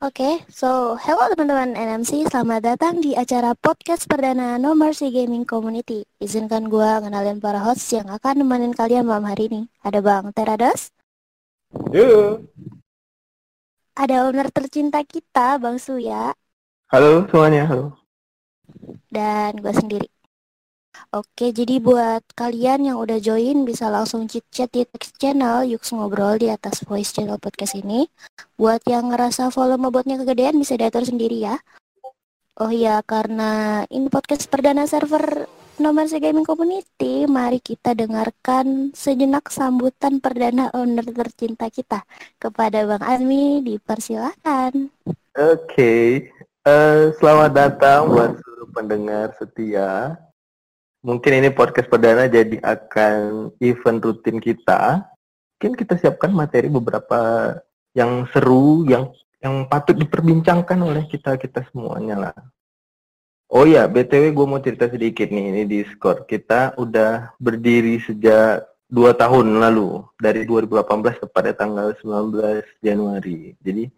Oke, so hello teman-teman NMC, selamat datang di acara podcast perdana No Mercy Gaming Community. Izinkan gue kenalin para host yang akan nemenin kalian malam hari ini. Ada Bang Terados. Yo. Ada owner tercinta kita, Bang Suya. Halo semuanya, halo. Dan gue sendiri. Oke, jadi buat kalian yang udah join bisa langsung chit-chat di text channel Yux Ngobrol di atas voice channel podcast ini. Buat yang ngerasa volume botnya kegedean bisa diatur sendiri ya. Oh iya, karena ini podcast perdana server nomor gaming community, mari kita dengarkan sejenak sambutan perdana owner tercinta kita kepada Bang Azmi, dipersilakan. Oke, okay. uh, eh, selamat datang buat seluruh pendengar setia mungkin ini podcast perdana jadi akan event rutin kita. Mungkin kita siapkan materi beberapa yang seru, yang yang patut diperbincangkan oleh kita kita semuanya lah. Oh ya, btw gue mau cerita sedikit nih ini di Discord. Kita udah berdiri sejak dua tahun lalu dari 2018 kepada tanggal 19 Januari. Jadi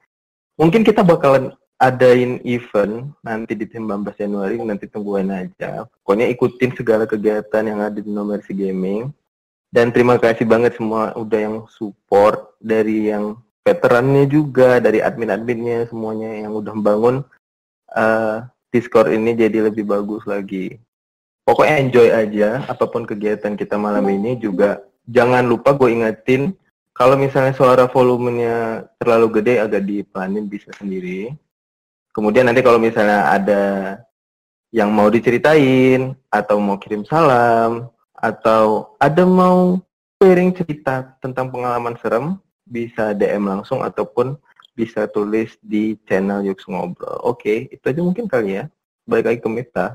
mungkin kita bakalan adain event nanti di 19 Januari nanti tungguin aja. Pokoknya ikutin segala kegiatan yang ada di Nomersi Gaming. Dan terima kasih banget semua udah yang support dari yang veterannya juga, dari admin-adminnya semuanya yang udah membangun uh, Discord ini jadi lebih bagus lagi. Pokoknya enjoy aja apa pun kegiatan kita malam ini juga jangan lupa gue ingetin kalau misalnya suara volumenya terlalu gede agak dipelanin bisa sendiri Kemudian nanti kalau misalnya ada yang mau diceritain atau mau kirim salam atau ada mau sharing cerita tentang pengalaman serem bisa DM langsung ataupun bisa tulis di channel Yux Ngobrol. Oke, itu aja mungkin kali ya. Balik lagi ke Mita.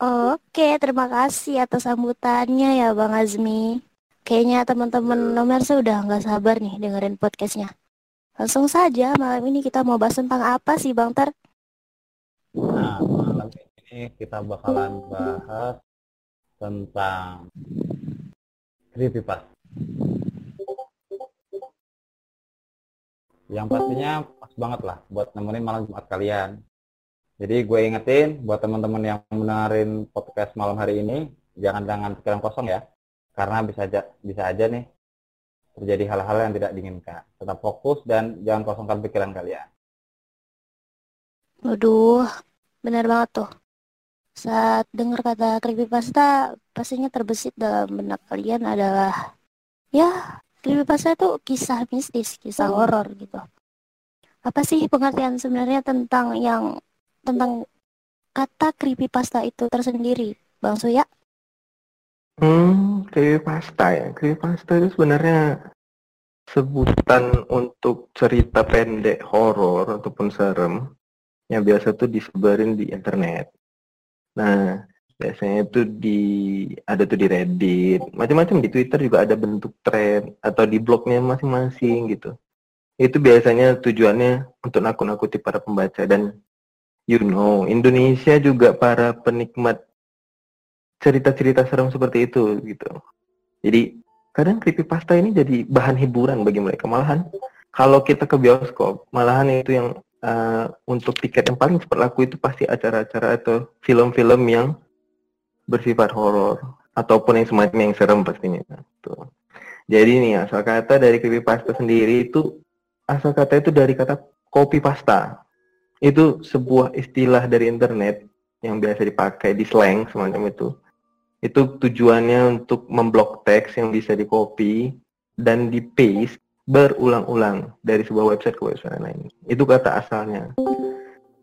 Oke, terima kasih atas sambutannya ya Bang Azmi. Kayaknya teman-teman nomor sudah nggak sabar nih dengerin podcastnya. Langsung saja, malam ini kita mau bahas tentang apa sih Bang Ter? Nah, malam ini kita bakalan bahas tentang creepypasta. Yang pastinya pas banget lah buat nemenin malam Jumat kalian. Jadi gue ingetin buat teman-teman yang mendengarin podcast malam hari ini, jangan dengan pikiran kosong ya. Karena bisa aja, bisa aja nih terjadi hal-hal yang tidak diinginkan. Tetap fokus dan jangan kosongkan pikiran kalian. Waduh, benar banget tuh. Saat dengar kata creepypasta, pastinya terbesit dalam benak kalian adalah ya, creepypasta itu kisah mistis, kisah hmm. horor gitu. Apa sih pengertian sebenarnya tentang yang tentang kata creepypasta itu tersendiri, Bang Suya? Hmm, creepypasta ya. Creepypasta itu sebenarnya sebutan untuk cerita pendek horor ataupun serem yang biasa tuh disebarin di internet. Nah, biasanya itu di ada tuh di Reddit, macam-macam di Twitter juga ada bentuk thread atau di blognya masing-masing gitu. Itu biasanya tujuannya untuk nakut-nakuti para pembaca dan you know, Indonesia juga para penikmat cerita-cerita serem seperti itu gitu. Jadi kadang creepypasta ini jadi bahan hiburan bagi mereka. Malahan kalau kita ke bioskop, malahan itu yang uh, untuk tiket yang paling laku itu pasti acara-acara atau film-film yang bersifat horor ataupun yang semacam yang serem pastinya. Tuh. Jadi nih asal kata dari creepypasta sendiri itu asal kata itu dari kata copy pasta. Itu sebuah istilah dari internet yang biasa dipakai di slang semacam itu itu tujuannya untuk memblok teks yang bisa di copy dan di paste berulang-ulang dari sebuah website ke website lain. Itu kata asalnya.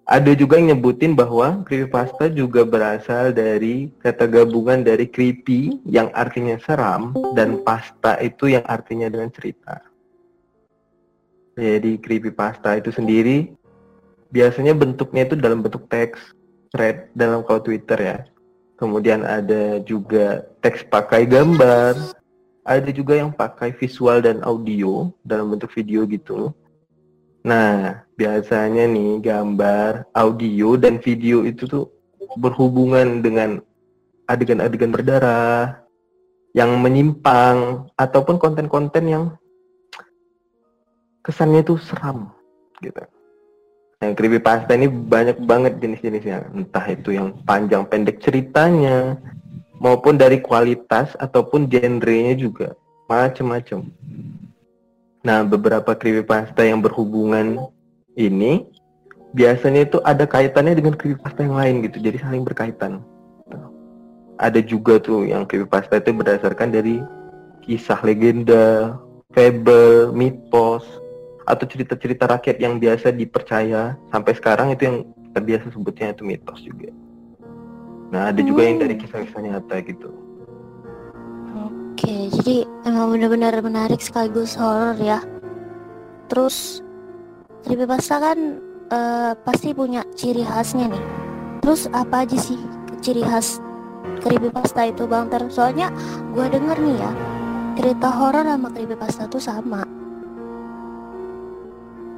Ada juga yang nyebutin bahwa creepypasta juga berasal dari kata gabungan dari creepy yang artinya seram dan pasta itu yang artinya dengan cerita. Jadi creepypasta itu sendiri biasanya bentuknya itu dalam bentuk teks, thread dalam kalau Twitter ya kemudian ada juga teks pakai gambar, ada juga yang pakai visual dan audio dalam bentuk video gitu. Nah, biasanya nih gambar, audio, dan video itu tuh berhubungan dengan adegan-adegan berdarah, yang menyimpang, ataupun konten-konten yang kesannya itu seram. gitu. Yang creepypasta ini banyak banget jenis-jenisnya, entah itu yang panjang pendek ceritanya, maupun dari kualitas ataupun genrenya juga, macam-macam. Nah, beberapa creepypasta yang berhubungan ini biasanya itu ada kaitannya dengan creepypasta yang lain gitu, jadi saling berkaitan. Ada juga tuh yang creepypasta itu berdasarkan dari kisah legenda, fable, mitos, atau cerita-cerita rakyat yang biasa dipercaya sampai sekarang itu yang kita biasa sebutnya itu mitos juga. Nah ada hmm. juga yang dari hmm. kisah-kisah nyata gitu. Oke, jadi emang benar-benar menarik sekaligus horor ya. Terus creepypasta kan uh, pasti punya ciri khasnya nih. Terus apa aja sih ciri khas creepypasta itu bang Ter? Soalnya gue denger nih ya, cerita horor sama creepypasta tuh sama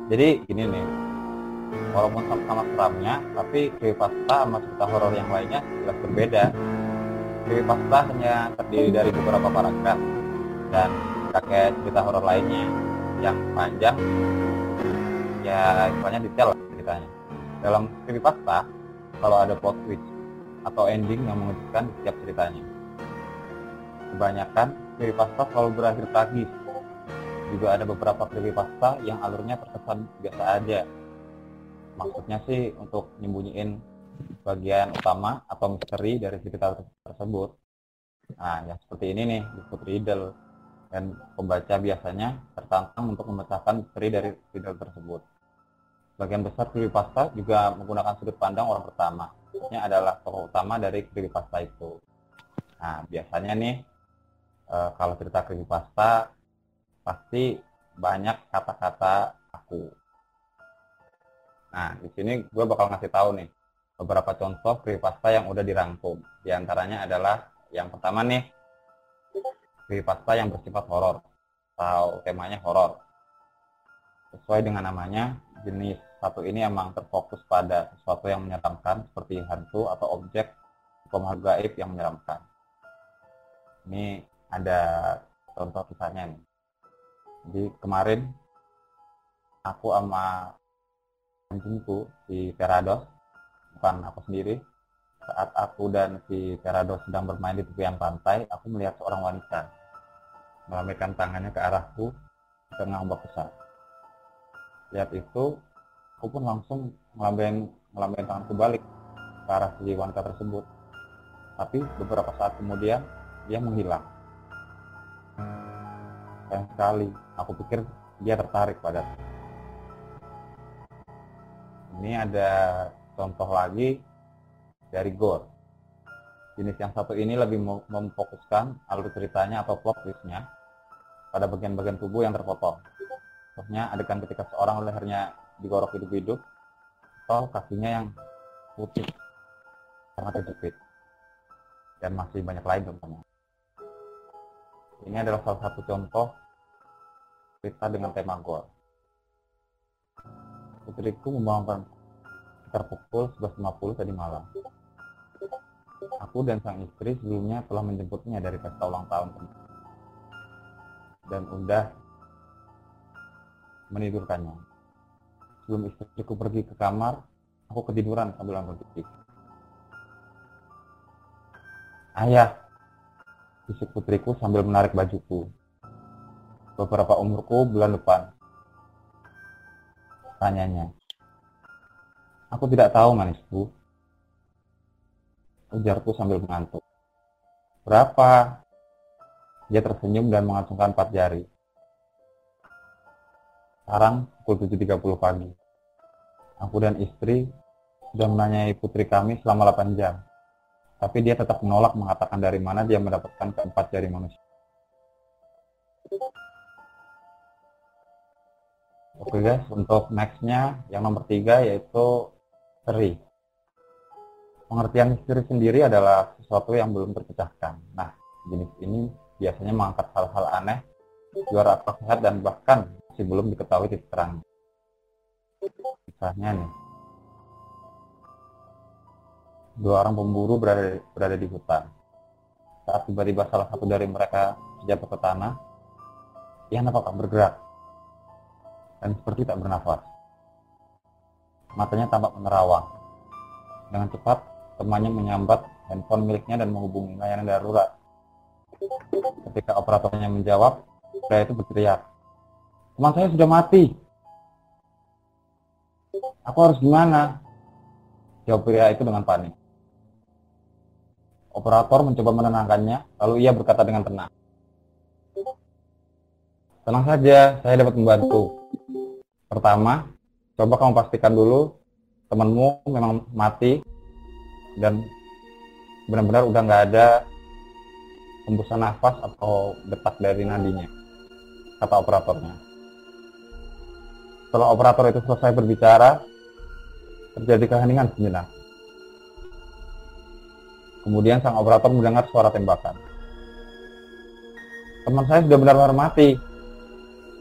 jadi gini nih walaupun sama-sama seramnya tapi creepypasta sama cerita horor yang lainnya jelas berbeda. Creepypasta hanya terdiri dari beberapa paragraf dan kakek cerita horor lainnya. Yang panjang ya istilahnya detail ceritanya. Dalam creepypasta kalau ada plot twist atau ending yang mengejutkan setiap ceritanya kebanyakan creepypasta selalu berakhir tragis juga ada beberapa creepypasta yang alurnya terkesan biasa aja maksudnya sih untuk nyembunyiin bagian utama atau misteri dari cerita tersebut. Nah yang seperti ini nih disebut riddle. Dan pembaca biasanya tertantang untuk memecahkan misteri dari riddle tersebut. Bagian besar creepypasta juga menggunakan sudut pandang orang pertama. Ini adalah tokoh utama dari creepypasta itu. Nah biasanya nih eh, kalau cerita creepypasta pasti banyak kata-kata aku. Nah, di sini gue bakal ngasih tahu nih beberapa contoh creepypasta yang udah dirangkum. Di antaranya adalah yang pertama nih creepypasta yang bersifat horor atau temanya horor. Sesuai dengan namanya, jenis satu ini emang terfokus pada sesuatu yang menyeramkan seperti hantu atau objek atau makhluk gaib yang menyeramkan. Ini ada contoh kisahnya nih jadi kemarin aku sama anjingku si Terados bukan aku sendiri. Saat aku dan si Terados sedang bermain di tepian pantai aku melihat seorang wanita melambaikan tangannya ke arahku di tengah ombak besar. Lihat itu aku pun langsung melambaikan melambaikan tanganku balik ke arah si wanita tersebut. Tapi beberapa saat kemudian dia menghilang sayang sekali aku pikir dia tertarik pada ini ada contoh lagi dari Gore jenis yang satu ini lebih memfokuskan alur ceritanya atau plot twistnya pada bagian-bagian tubuh yang terpotong. Contohnya adegan ketika seorang lehernya digorok hidup-hidup atau kakinya yang putih karena terjepit. Dan masih banyak lain contohnya ini adalah salah satu contoh cerita dengan tema gol. Putriku membangunkan sekitar pukul 11.50 tadi malam. Aku dan sang istri sebelumnya telah menjemputnya dari pesta ulang tahun dan udah menidurkannya. Sebelum istriku pergi ke kamar, aku ketiduran sambil nonton TV. Ayah, bisik putriku sambil menarik bajuku. Beberapa umurku bulan depan. Tanyanya. Aku tidak tahu manisku. Ujarku sambil mengantuk. Berapa? Dia tersenyum dan mengacungkan empat jari. Sekarang pukul 7.30 pagi. Aku dan istri sudah menanyai putri kami selama 8 jam tapi dia tetap menolak mengatakan dari mana dia mendapatkan keempat jari manusia. Oke guys, untuk nextnya yang nomor tiga yaitu seri. Pengertian misteri sendiri adalah sesuatu yang belum terpecahkan. Nah, jenis ini biasanya mengangkat hal-hal aneh, juara akal sehat dan bahkan masih belum diketahui titik terang. Misalnya nih, dua orang pemburu berada, berada di hutan. Saat tiba-tiba salah satu dari mereka jatuh ke tanah, ia nampak bergerak dan seperti tak bernafas. Matanya tampak menerawang. Dengan cepat, temannya menyambat handphone miliknya dan menghubungi layanan darurat. Ketika operatornya menjawab, pria itu berteriak, teman saya sudah mati. Aku harus gimana? Jawab pria itu dengan panik. Operator mencoba menenangkannya, lalu ia berkata dengan tenang. Tenang saja, saya dapat membantu. Pertama, coba kamu pastikan dulu temanmu memang mati dan benar-benar udah nggak ada hembusan nafas atau detak dari nadinya, kata operatornya. Setelah operator itu selesai berbicara, terjadi keheningan sejenak. Kemudian sang operator mendengar suara tembakan. Teman saya sudah benar-benar mati.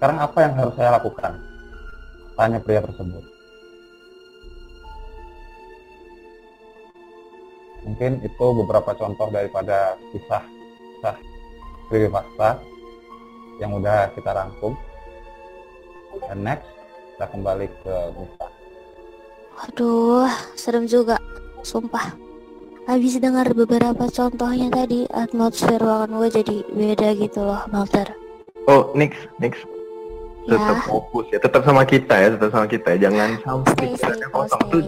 Sekarang apa yang harus saya lakukan? Tanya pria tersebut. Mungkin itu beberapa contoh daripada kisah kisah fakta yang udah kita rangkum. Dan next, kita kembali ke Musa. Aduh, serem juga, sumpah. Habis dengar beberapa contohnya tadi, atmosfer ruangan gue jadi beda gitu loh, Malter. Oh, next, next tetap ya. fokus ya tetap sama kita ya tetap sama kita ya. jangan sampai pikirannya kosong tuh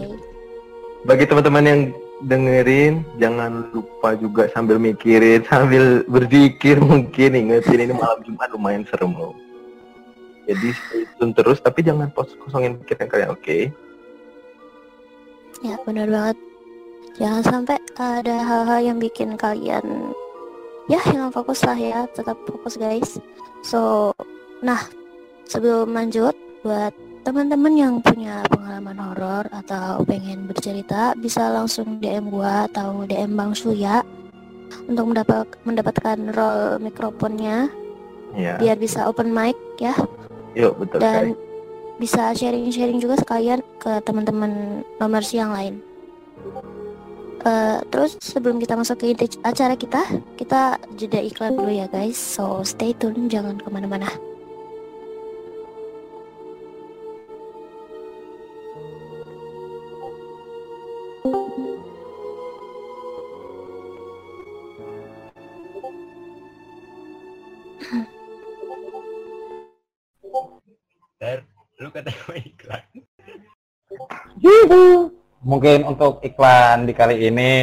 bagi teman-teman yang dengerin jangan lupa juga sambil mikirin sambil berzikir mungkin ingetin ini malam Jumat lumayan serem loh jadi stay tune terus tapi jangan pos kosongin pikiran kalian oke okay? ya benar banget jangan sampai ada hal-hal yang bikin kalian ya jangan fokus lah ya tetap fokus guys so nah sebelum lanjut buat teman-teman yang punya pengalaman horor atau pengen bercerita bisa langsung DM gua atau DM Bang Suya untuk mendapat mendapatkan role mikrofonnya ya. biar bisa open mic ya yuk betul dan sekali. bisa sharing-sharing juga sekalian ke teman-teman nomor yang lain uh, terus sebelum kita masuk ke inti acara kita kita jeda iklan dulu ya guys. So stay tune jangan ke mana-mana Mungkin untuk iklan di kali ini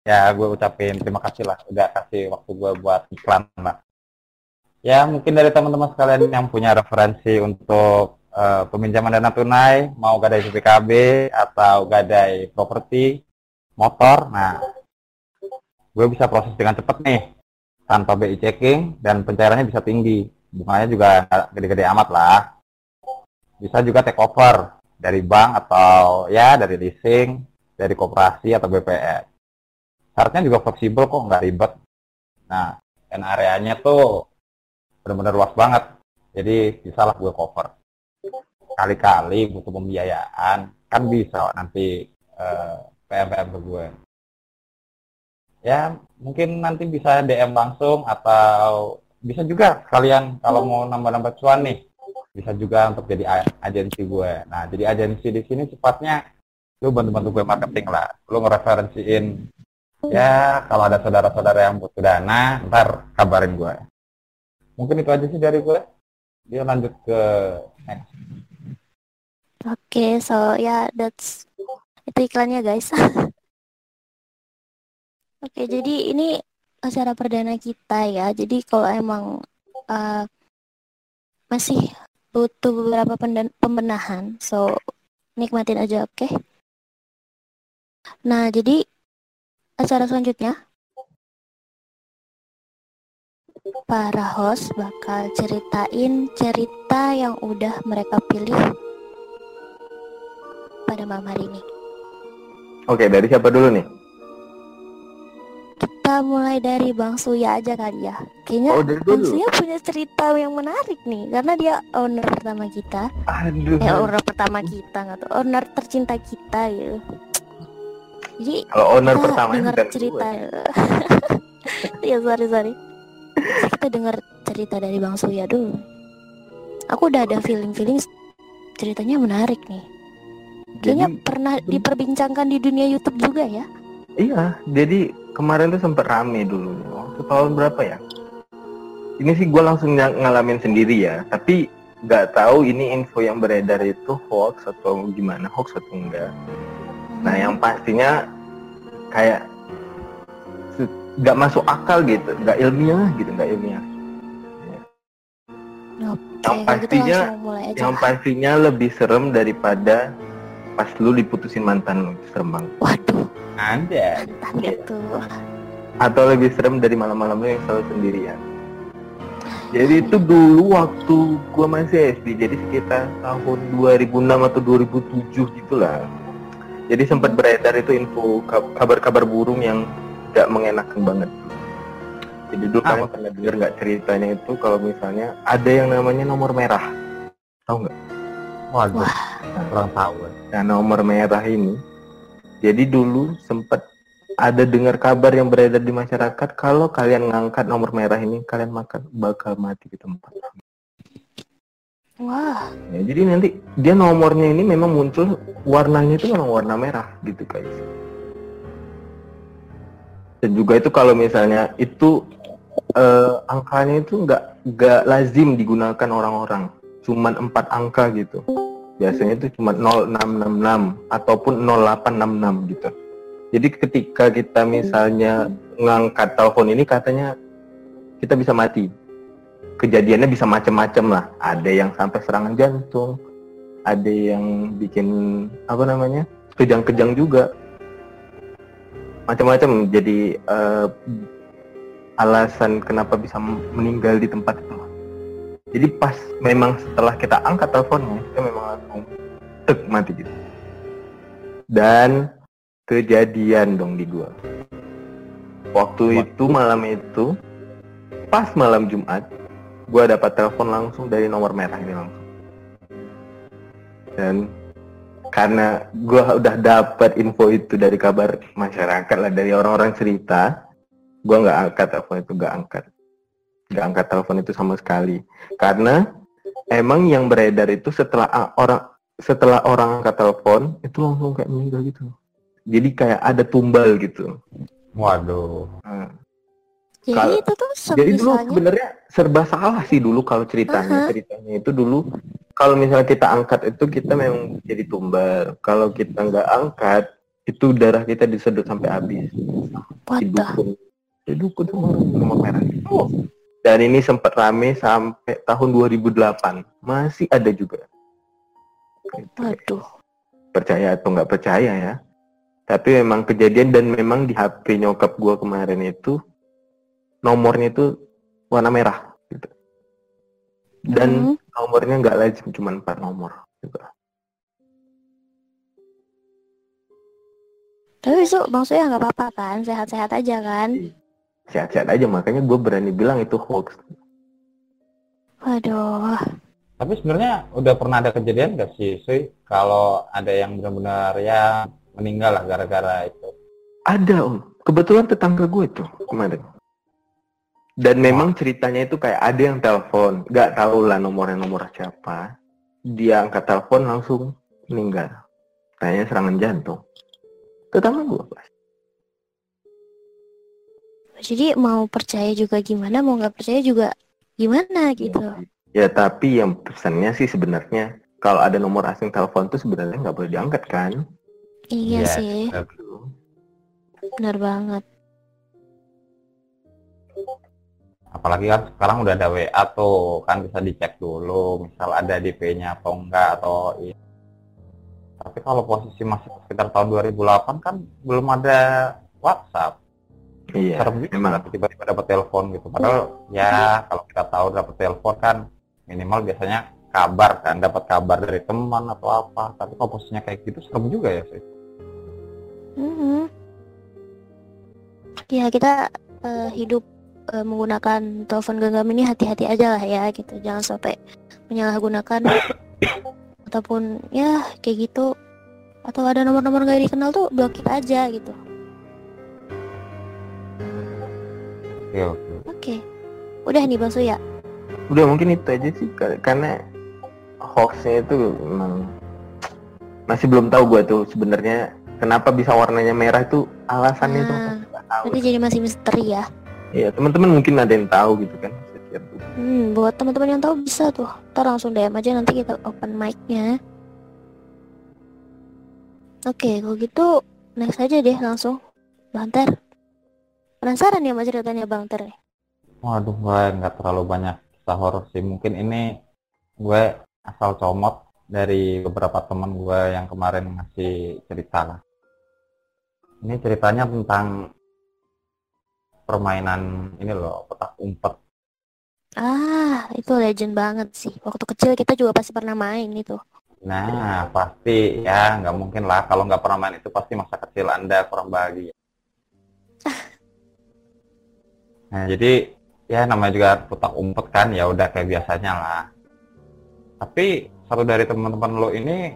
ya gue ucapin terima kasih lah udah kasih waktu gue buat iklan lah. Ya mungkin dari teman-teman sekalian yang punya referensi untuk uh, peminjaman dana tunai mau gadai PKB atau gadai properti motor, nah gue bisa proses dengan cepat nih tanpa BI checking dan pencairannya bisa tinggi. Bunganya juga gede-gede amat lah. Bisa juga take over dari bank atau ya dari leasing, dari koperasi atau BPS. Syaratnya juga fleksibel kok, nggak ribet. Nah, dan areanya tuh benar-benar luas banget. Jadi bisa lah gue cover. Kali-kali butuh pembiayaan, kan bisa nanti eh, PM-PM ke gue. Ya, mungkin nanti bisa DM langsung atau bisa juga kalian kalau mau nambah-nambah cuan nih bisa juga untuk jadi agensi gue. Nah, jadi agensi di sini cepatnya lu bantu-bantu gue marketing lah. Lu ngereferensiin ya kalau ada saudara-saudara yang butuh dana, ntar kabarin gue. Mungkin itu aja sih dari gue. Dia lanjut ke next. Oke, okay, so ya yeah, that's itu iklannya guys. Oke, okay, jadi ini acara perdana kita ya. Jadi kalau emang uh, masih butuh beberapa pembenahan. So nikmatin aja oke? Okay? nah jadi acara selanjutnya para host bakal ceritain cerita yang udah mereka pilih pada malam hari ini. Oke dari siapa dulu nih kita mulai dari Bang Suya aja kali ya. Kayaknya oh, Bang Suya punya cerita yang menarik nih karena dia owner pertama kita. Aduh. Eh owner pertama kita nggak tuh owner tercinta kita gitu. Jadi kalau owner pertama dengar cerita. ya sorry sorry. kita dengar cerita dari Bang Suya dulu. Aku udah ada feeling feeling ceritanya menarik nih. Kayaknya Jadi- pernah diperbincangkan di dunia YouTube juga ya. Iya, jadi kemarin tuh sempet rame dulu. Waktu tahun berapa ya? Ini sih gue langsung ng- ngalamin sendiri ya. Tapi nggak tahu ini info yang beredar itu hoax atau gimana, hoax atau enggak. Nah, yang pastinya kayak nggak masuk akal gitu, nggak ilmiah gitu, nggak ilmiah. Oke, yang gitu pastinya- aja. Yang pastinya lebih serem daripada pas lu diputusin mantan lu, serem banget. Waduh, Ada. tanda tuh. atau lebih serem dari malam-malam lu yang selalu sendirian. Jadi itu dulu waktu gua masih SD, jadi sekitar tahun 2006 atau 2007 gitulah. Jadi sempat beredar itu info kab- kabar-kabar burung yang gak mengenakan banget. Jadi dulu kalian pernah dengar nggak ceritanya itu kalau misalnya ada yang namanya nomor merah, tahu nggak? Waduh. Wah. Kurang tahu. Nah nomor merah ini, jadi dulu sempat ada dengar kabar yang beredar di masyarakat kalau kalian ngangkat nomor merah ini kalian makan bakal mati di tempat. Wah, Ya, jadi nanti dia nomornya ini memang muncul warnanya itu memang warna merah gitu guys. Dan juga itu kalau misalnya itu eh, angkanya itu nggak nggak lazim digunakan orang-orang, cuman empat angka gitu. Biasanya itu cuma 0666 ataupun 0866 gitu. Jadi ketika kita misalnya ngangkat telepon ini katanya kita bisa mati kejadiannya bisa macam-macam lah. Ada yang sampai serangan jantung, ada yang bikin apa namanya kejang-kejang juga, macam-macam. Jadi eh, alasan kenapa bisa meninggal di tempat itu. Jadi pas memang setelah kita angkat teleponnya, kita memang langsung tek mati gitu. Dan kejadian dong di gua. Waktu itu malam itu, pas malam Jumat, gue dapat telepon langsung dari nomor merah ini langsung dan karena gue udah dapat info itu dari kabar masyarakat lah dari orang-orang cerita gue nggak angkat telepon itu nggak angkat nggak angkat telepon itu sama sekali karena emang yang beredar itu setelah orang setelah orang angkat telepon itu langsung kayak meninggal gitu jadi kayak ada tumbal gitu Waduh. Nah, jadi Kalau- itu tuh Jadi dulu misalnya sebenarnya serba salah sih dulu kalau ceritanya. Aha. Ceritanya itu dulu kalau misalnya kita angkat itu kita memang jadi tumbal. Kalau kita nggak angkat itu darah kita disedot sampai habis. what Di the dukun. Di dukun sama nomor merah. Dan ini sempat rame sampai tahun 2008. Masih ada juga. Waduh Percaya atau nggak percaya ya. Tapi memang kejadian dan memang di HP nyokap gua kemarin itu nomornya itu warna merah gitu. Dan Hmm, nomornya nggak lazim cuma empat nomor juga. tapi itu maksudnya nggak apa-apa kan sehat-sehat aja kan Sehat-sehat aja makanya gue berani bilang itu hoax. waduh Tapi sebenarnya udah pernah ada kejadian nggak sih, Sui? Kalau ada yang benar-benar ya meninggal lah gara-gara itu. Ada om. Kebetulan tetangga gue tuh kemarin. Dan memang ceritanya itu kayak ada yang telepon, nggak tahu lah nomornya nomor siapa. Dia angkat telepon langsung meninggal. Kayaknya serangan jantung. Tetangga gue pas. Jadi mau percaya juga gimana mau nggak percaya juga gimana gitu Ya tapi yang pesannya sih sebenarnya kalau ada nomor asing telepon tuh sebenarnya nggak boleh diangkat kan? iya Yes. sih benar banget Apalagi kan sekarang udah ada WA tuh, kan bisa dicek dulu, misal ada DP-nya atau enggak atau ini. Tapi kalau posisi masih sekitar tahun 2008 kan belum ada WhatsApp. Iya, Serem kan tiba-tiba dapat telepon gitu. Padahal ya kalau kita tahu dapat telepon kan minimal biasanya kabar kan, dapat kabar dari teman atau apa. Tapi kalau posisinya kayak gitu serem juga ya sih. Mhm. Ya kita eh, hidup eh, menggunakan telepon genggam ini hati-hati aja lah ya gitu. Jangan sampai menyalahgunakan ataupun ya kayak gitu. Atau ada nomor-nomor gak dikenal tuh blokir aja gitu. Oke, oke. Oke. Udah nih Bang Suya. Udah mungkin itu aja sih kar- karena hoaxnya itu memang masih belum tahu gue tuh sebenarnya kenapa bisa warnanya merah itu alasannya itu apa? Ah, tahu. Berarti jadi masih misteri ya. Iya teman-teman mungkin ada yang tahu gitu kan. Hmm, buat teman-teman yang tahu bisa tuh. Ntar langsung DM aja nanti kita open mic-nya. Oke, kalau gitu next aja deh langsung. Bang Ter. Penasaran ya sama ceritanya Bang Ter? Waduh, gue nggak terlalu banyak kisah horor sih. Mungkin ini gue asal comot dari beberapa teman gue yang kemarin ngasih cerita lah. Ini ceritanya tentang permainan ini loh, petak umpet. Ah, itu legend banget sih. Waktu kecil kita juga pasti pernah main itu. Nah, pasti ya nggak mungkin lah kalau nggak pernah main itu pasti masa kecil Anda kurang bahagia. Nah, jadi ya namanya juga petak umpet kan ya udah kayak biasanya lah. Tapi satu dari teman-teman lo ini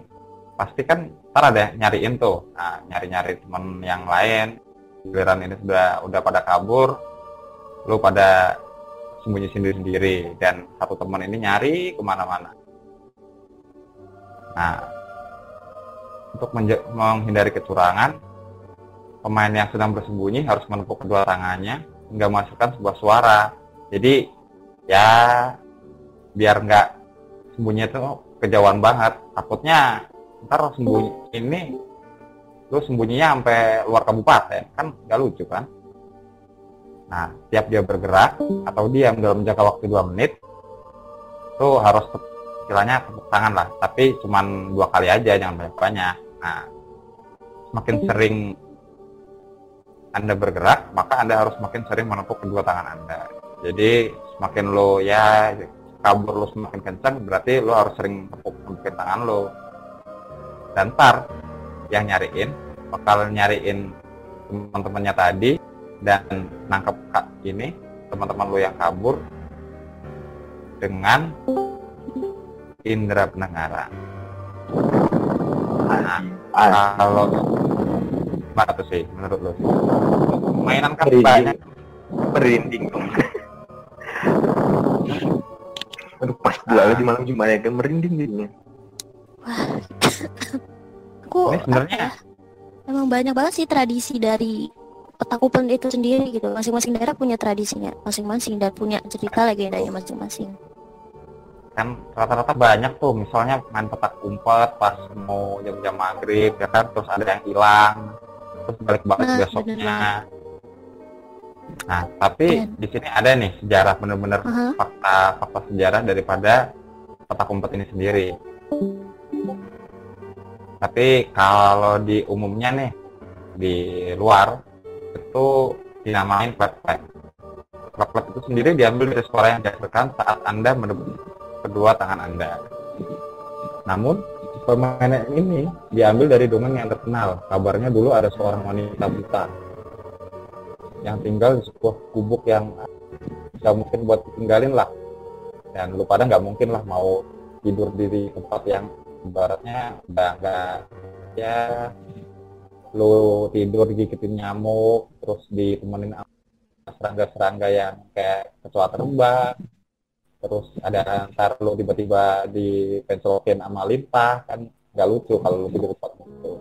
pasti kan ntar ada nyariin tuh, nah, nyari-nyari teman yang lain. Giliran ini sudah udah pada kabur, lo pada sembunyi sendiri-sendiri dan satu teman ini nyari ke mana-mana. Nah, untuk menghindari kecurangan, pemain yang sedang bersembunyi harus menepuk kedua tangannya hingga menghasilkan sebuah suara. Jadi ya biar nggak sembunyi itu kejauhan banget. Takutnya ntar sembunyi ini lu sembunyinya sampai luar kabupaten kan nggak lucu kan? Nah, tiap dia bergerak atau diam dalam jangka waktu 2 menit, itu harus istilahnya tepuk tangan lah. Tapi cuman dua kali aja, jangan banyak-banyak. Nah, semakin sering Anda bergerak, maka Anda harus semakin sering menepuk kedua tangan Anda. Jadi, semakin lo ya kabur lo semakin kencang, berarti lo harus sering tepuk tepukin tangan lo. Dan ntar yang nyariin bakal nyariin teman-temannya tadi dan nangkep ini teman-teman lo yang kabur dengan indera pendengaran. Nah, Ah, kalau gimana tuh sih menurut lo? Mainan kan Merinding. banyak. merinding dong. Aduh pas pula lagi malam Jumat ya kan merinding jadinya. Aku Ini sebenarnya apa ya, emang banyak banget sih tradisi dari petakupan itu sendiri gitu. Masing-masing daerah punya tradisinya masing-masing dan punya cerita legendanya masing-masing. kan rata-rata banyak tuh misalnya main petak umpet pas mau jam-jam maghrib ya kan terus ada yang hilang terus balik-balik Nah, bener. Besoknya nah tapi Dan- di sini ada nih sejarah bener-bener Aha. fakta fakta sejarah daripada petak umpet ini sendiri. Tapi kalau di umumnya nih di luar itu dinamain plat-plat plat-plat itu sendiri diambil dari suara yang dihasilkan saat anda menepuk kedua tangan anda. Namun permainan ini diambil dari dongeng yang terkenal. Kabarnya dulu ada seorang wanita buta yang tinggal di sebuah gubuk yang nggak mungkin buat ditinggalin lah. Dan lu pada nggak mungkin lah mau tidur di tempat yang ibaratnya udah nggak ya lu tidur digigitin nyamuk terus ditemenin serangga-serangga yang kayak kecoa terbang terus ada ntar lu tiba-tiba dipencelokin sama lintah kan nggak lucu kalau lu tidur di tempat itu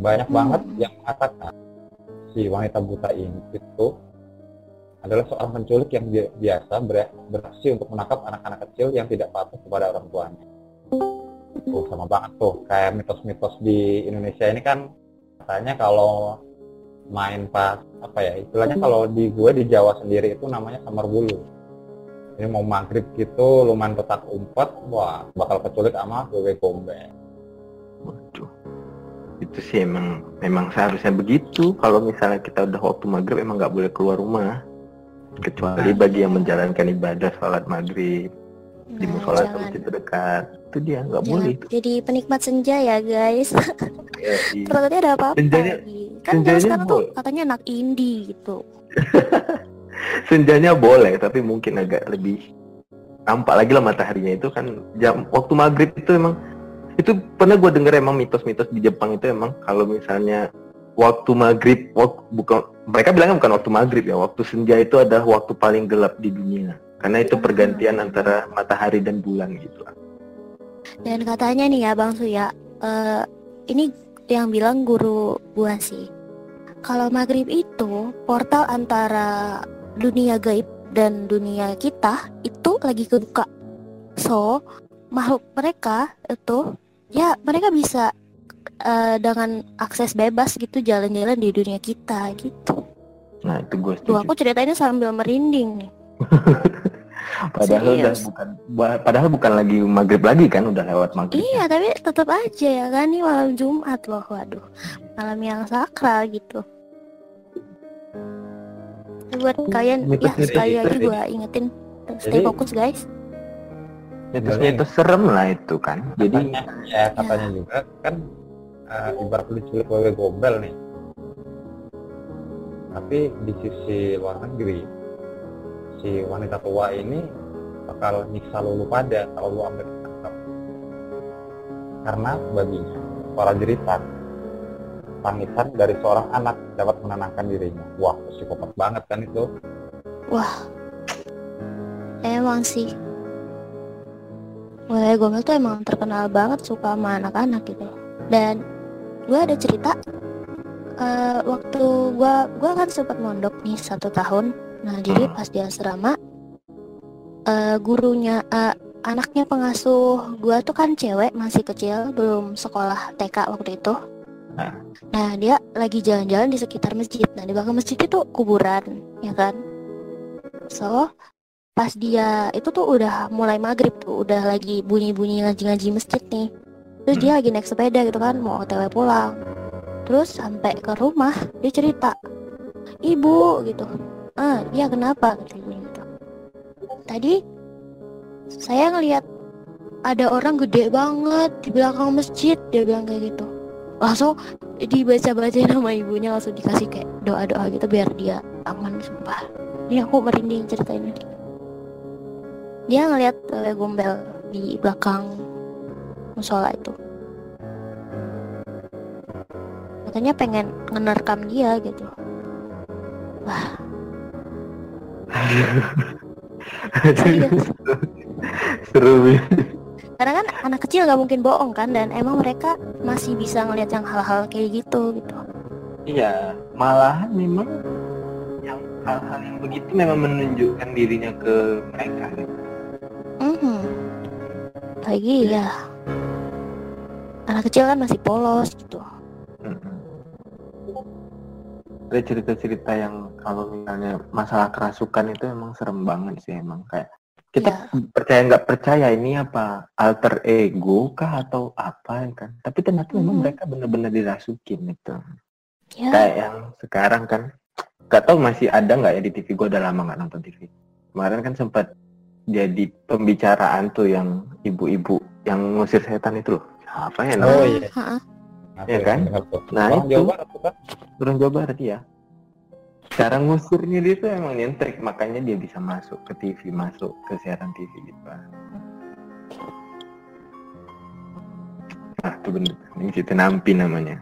banyak Hmm. banget yang mengatakan si wanita buta ini itu adalah seorang penculik yang bi- biasa ber- beraksi untuk menangkap anak-anak kecil yang tidak patuh kepada orang tuanya. Tuh sama banget tuh kayak mitos-mitos di Indonesia ini kan katanya kalau main pas apa ya istilahnya kalau di gue di Jawa sendiri itu namanya samar bulu. Ini mau maghrib gitu lu main petak umpet, wah bakal keculik sama wewe gombeng. Waduh. Itu sih emang memang seharusnya begitu. Kalau misalnya kita udah waktu maghrib emang nggak boleh keluar rumah. Kecuali bagi yang menjalankan ibadah sholat maghrib di Nah, musola atau masjid terdekat. Itu dia nggak jangan boleh jadi penikmat senja ya guys. Ya, iya. Ternyata ada apa-apa Senjanya- lagi. Kan senjanya sekarang tuh boleh. katanya anak indie gitu. Senjanya boleh, tapi mungkin agak lebih nampak lagi lah mataharinya itu kan jam waktu maghrib itu emang itu pernah gue denger emang mitos-mitos di Jepang itu emang kalau misalnya waktu maghrib waktu, bukan mereka bilangnya bukan waktu maghrib ya waktu senja itu adalah waktu paling gelap di dunia karena itu pergantian antara matahari dan bulan gitu lah. Dan katanya nih ya Bang Suya, uh, ini yang bilang guru gua sih. Kalau maghrib itu portal antara dunia gaib dan dunia kita itu lagi kebuka. So makhluk mereka itu ya mereka bisa uh, dengan akses bebas gitu jalan-jalan di dunia kita gitu. Nah itu gue Tuh aku ceritainnya sambil merinding nih. padahal Serius. udah bukan padahal bukan lagi maghrib lagi kan udah lewat maghrib. Iya tapi tetap aja ya kan ini malam Jumat loh waduh malam yang sakral gitu. Buat kalian ya sekali lagi gue ingetin stay fokus guys. Itu serem lah itu kan. Jadi ya katanya ya. juga kan uh, ibarat diculik oleh gombel nih tapi di sisi luar negeri si wanita tua ini bakal nyiksa lu pada kalau lu ambil ketangkap karena baginya suara jeritan tangisan dari seorang anak dapat menenangkan dirinya. Wah psikopat banget kan itu? Wah emang sih. Wah, Gomel tuh emang terkenal banget suka sama anak-anak gitu. Dan gue ada cerita uh, waktu gue gue kan sempat mondok nih satu tahun nah jadi pas di asrama uh, gurunya uh, anaknya pengasuh gue tuh kan cewek masih kecil belum sekolah TK waktu itu. Nah. Dia lagi jalan-jalan di sekitar masjid. Nah di belakang masjid itu kuburan ya kan? So pas dia itu tuh udah mulai maghrib tuh udah lagi bunyi-bunyi ngaji-ngaji masjid nih. Terus dia lagi naik sepeda gitu kan mau otw pulang. Terus sampai ke rumah dia cerita ibu gitu ah iya kenapa? Gitu. Tadi saya ngelihat ada orang gede banget di belakang masjid dia bilang kayak gitu. Langsung dibaca-bacain nama ibunya langsung dikasih kayak doa-doa gitu biar dia aman sumpah. Ini aku merinding cerita ini dia ngelihat uh, gombel di belakang musola itu. Katanya pengen ngenerkam dia gitu. Wah seru karena kan anak kecil nggak mungkin bohong kan dan emang mereka masih bisa ngelihat yang hal-hal kayak gitu gitu iya malahan memang yang hal-hal yang begitu memang menunjukkan dirinya ke mereka. Mm -hmm. lagi ya anak kecil kan masih polos gitu ada cerita-cerita yang kalau misalnya masalah kerasukan itu emang serem banget sih emang kayak kita ya. percaya nggak percaya ini apa alter ego kah atau apa kan tapi ternyata memang mereka benar-benar dirasukin itu ya. kayak yang sekarang kan nggak tahu masih ada nggak ya di TV gue udah lama nggak nonton TV kemarin kan sempat jadi pembicaraan tuh yang ibu-ibu yang ngusir setan itu loh apa ya namanya? Oh iya. Ya kan? Nah orang itu Jawa Barat, kan? orang Jawa Barat ya. Cara ngusirnya dia tuh emang nyentrik, makanya dia bisa masuk ke TV, masuk ke siaran TV gitu. Nah, itu bener. Ini cerita nampi namanya.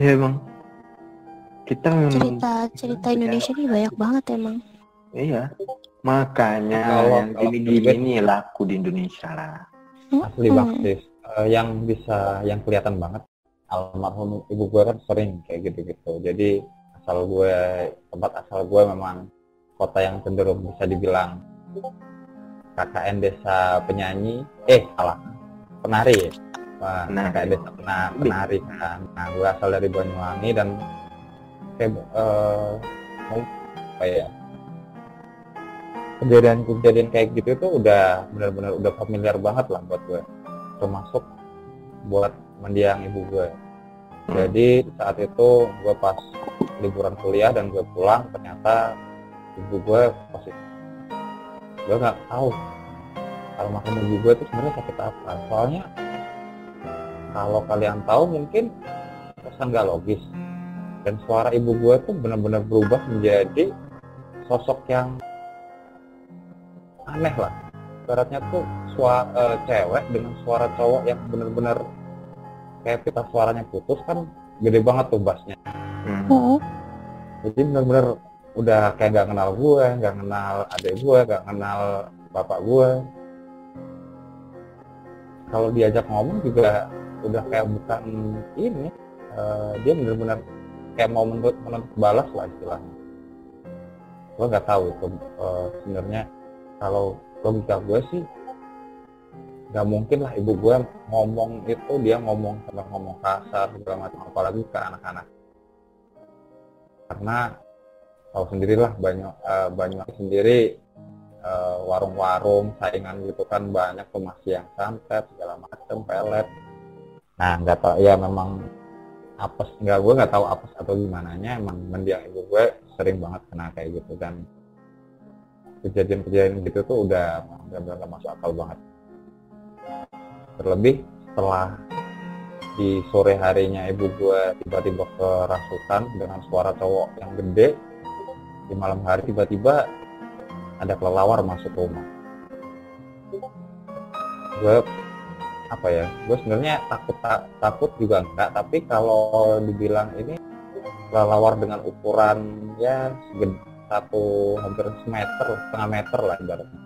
Ya emang. Kita memang... Cerita cerita Indonesia ini banyak banget emang. Iya. Makanya kalau, yang gini-gini laku di Indonesia lah. Asli baktis uh, yang bisa yang kelihatan banget almarhum ibu gue kan sering kayak gitu-gitu. Jadi asal gue tempat asal gue memang kota yang cenderung bisa dibilang KKN desa penyanyi eh salah penari. Wah, nah, KKN desa pena, penari kan. Nah gue asal dari Banyuwangi dan kayak uh, apa ya? Kejadian-kejadian kayak gitu tuh udah benar-benar udah familiar banget lah buat gue termasuk buat mendiang ibu gue. Hmm. jadi saat itu gue pas liburan kuliah dan gue pulang ternyata ibu gue positif. Gue nggak tahu kalau makan ibu gue itu sebenarnya sakit apa. Soalnya kalau kalian tahu mungkin kesan nggak logis. Dan suara ibu gue tuh benar-benar berubah menjadi sosok yang aneh lah. Ibaratnya tuh suara uh, cewek dengan suara cowok yang benar-benar kayak kita suaranya putus kan gede banget tuh bassnya hmm. Oh. jadi benar-benar udah kayak gak kenal gue gak kenal adik gue gak kenal bapak gue kalau diajak ngomong juga udah kayak bukan ini uh, dia benar-benar kayak mau menuntut, menuntut balas lah istilahnya gue nggak tahu itu uh, sebenarnya kalau logika gue sih nggak mungkin lah ibu gue ngomong itu dia ngomong sama ngomong kasar segala macam apalagi ke anak-anak. Karena tahu sendirilah banyak uh, banyak sendiri uh, warung-warung saingan gitu kan banyak tuh yang santet segala macam pelet. Nah nggak tahu ya memang apes nggak gue nggak tahu apes atau gimana nya emang mendiang ibu gue sering banget kena kayak gitu dan kejadian-kejadian gitu tuh udah benar-benar masuk akal banget terlebih setelah di sore harinya ibu gue tiba-tiba kerasukan dengan suara cowok yang gede di malam hari tiba-tiba ada kelelawar masuk rumah. Gue apa ya gue sebenarnya takut ta takut juga enggak tapi kalau dibilang ini kelelawar dengan ukuran ya satu hampir semeter setengah meter lah ibaratnya.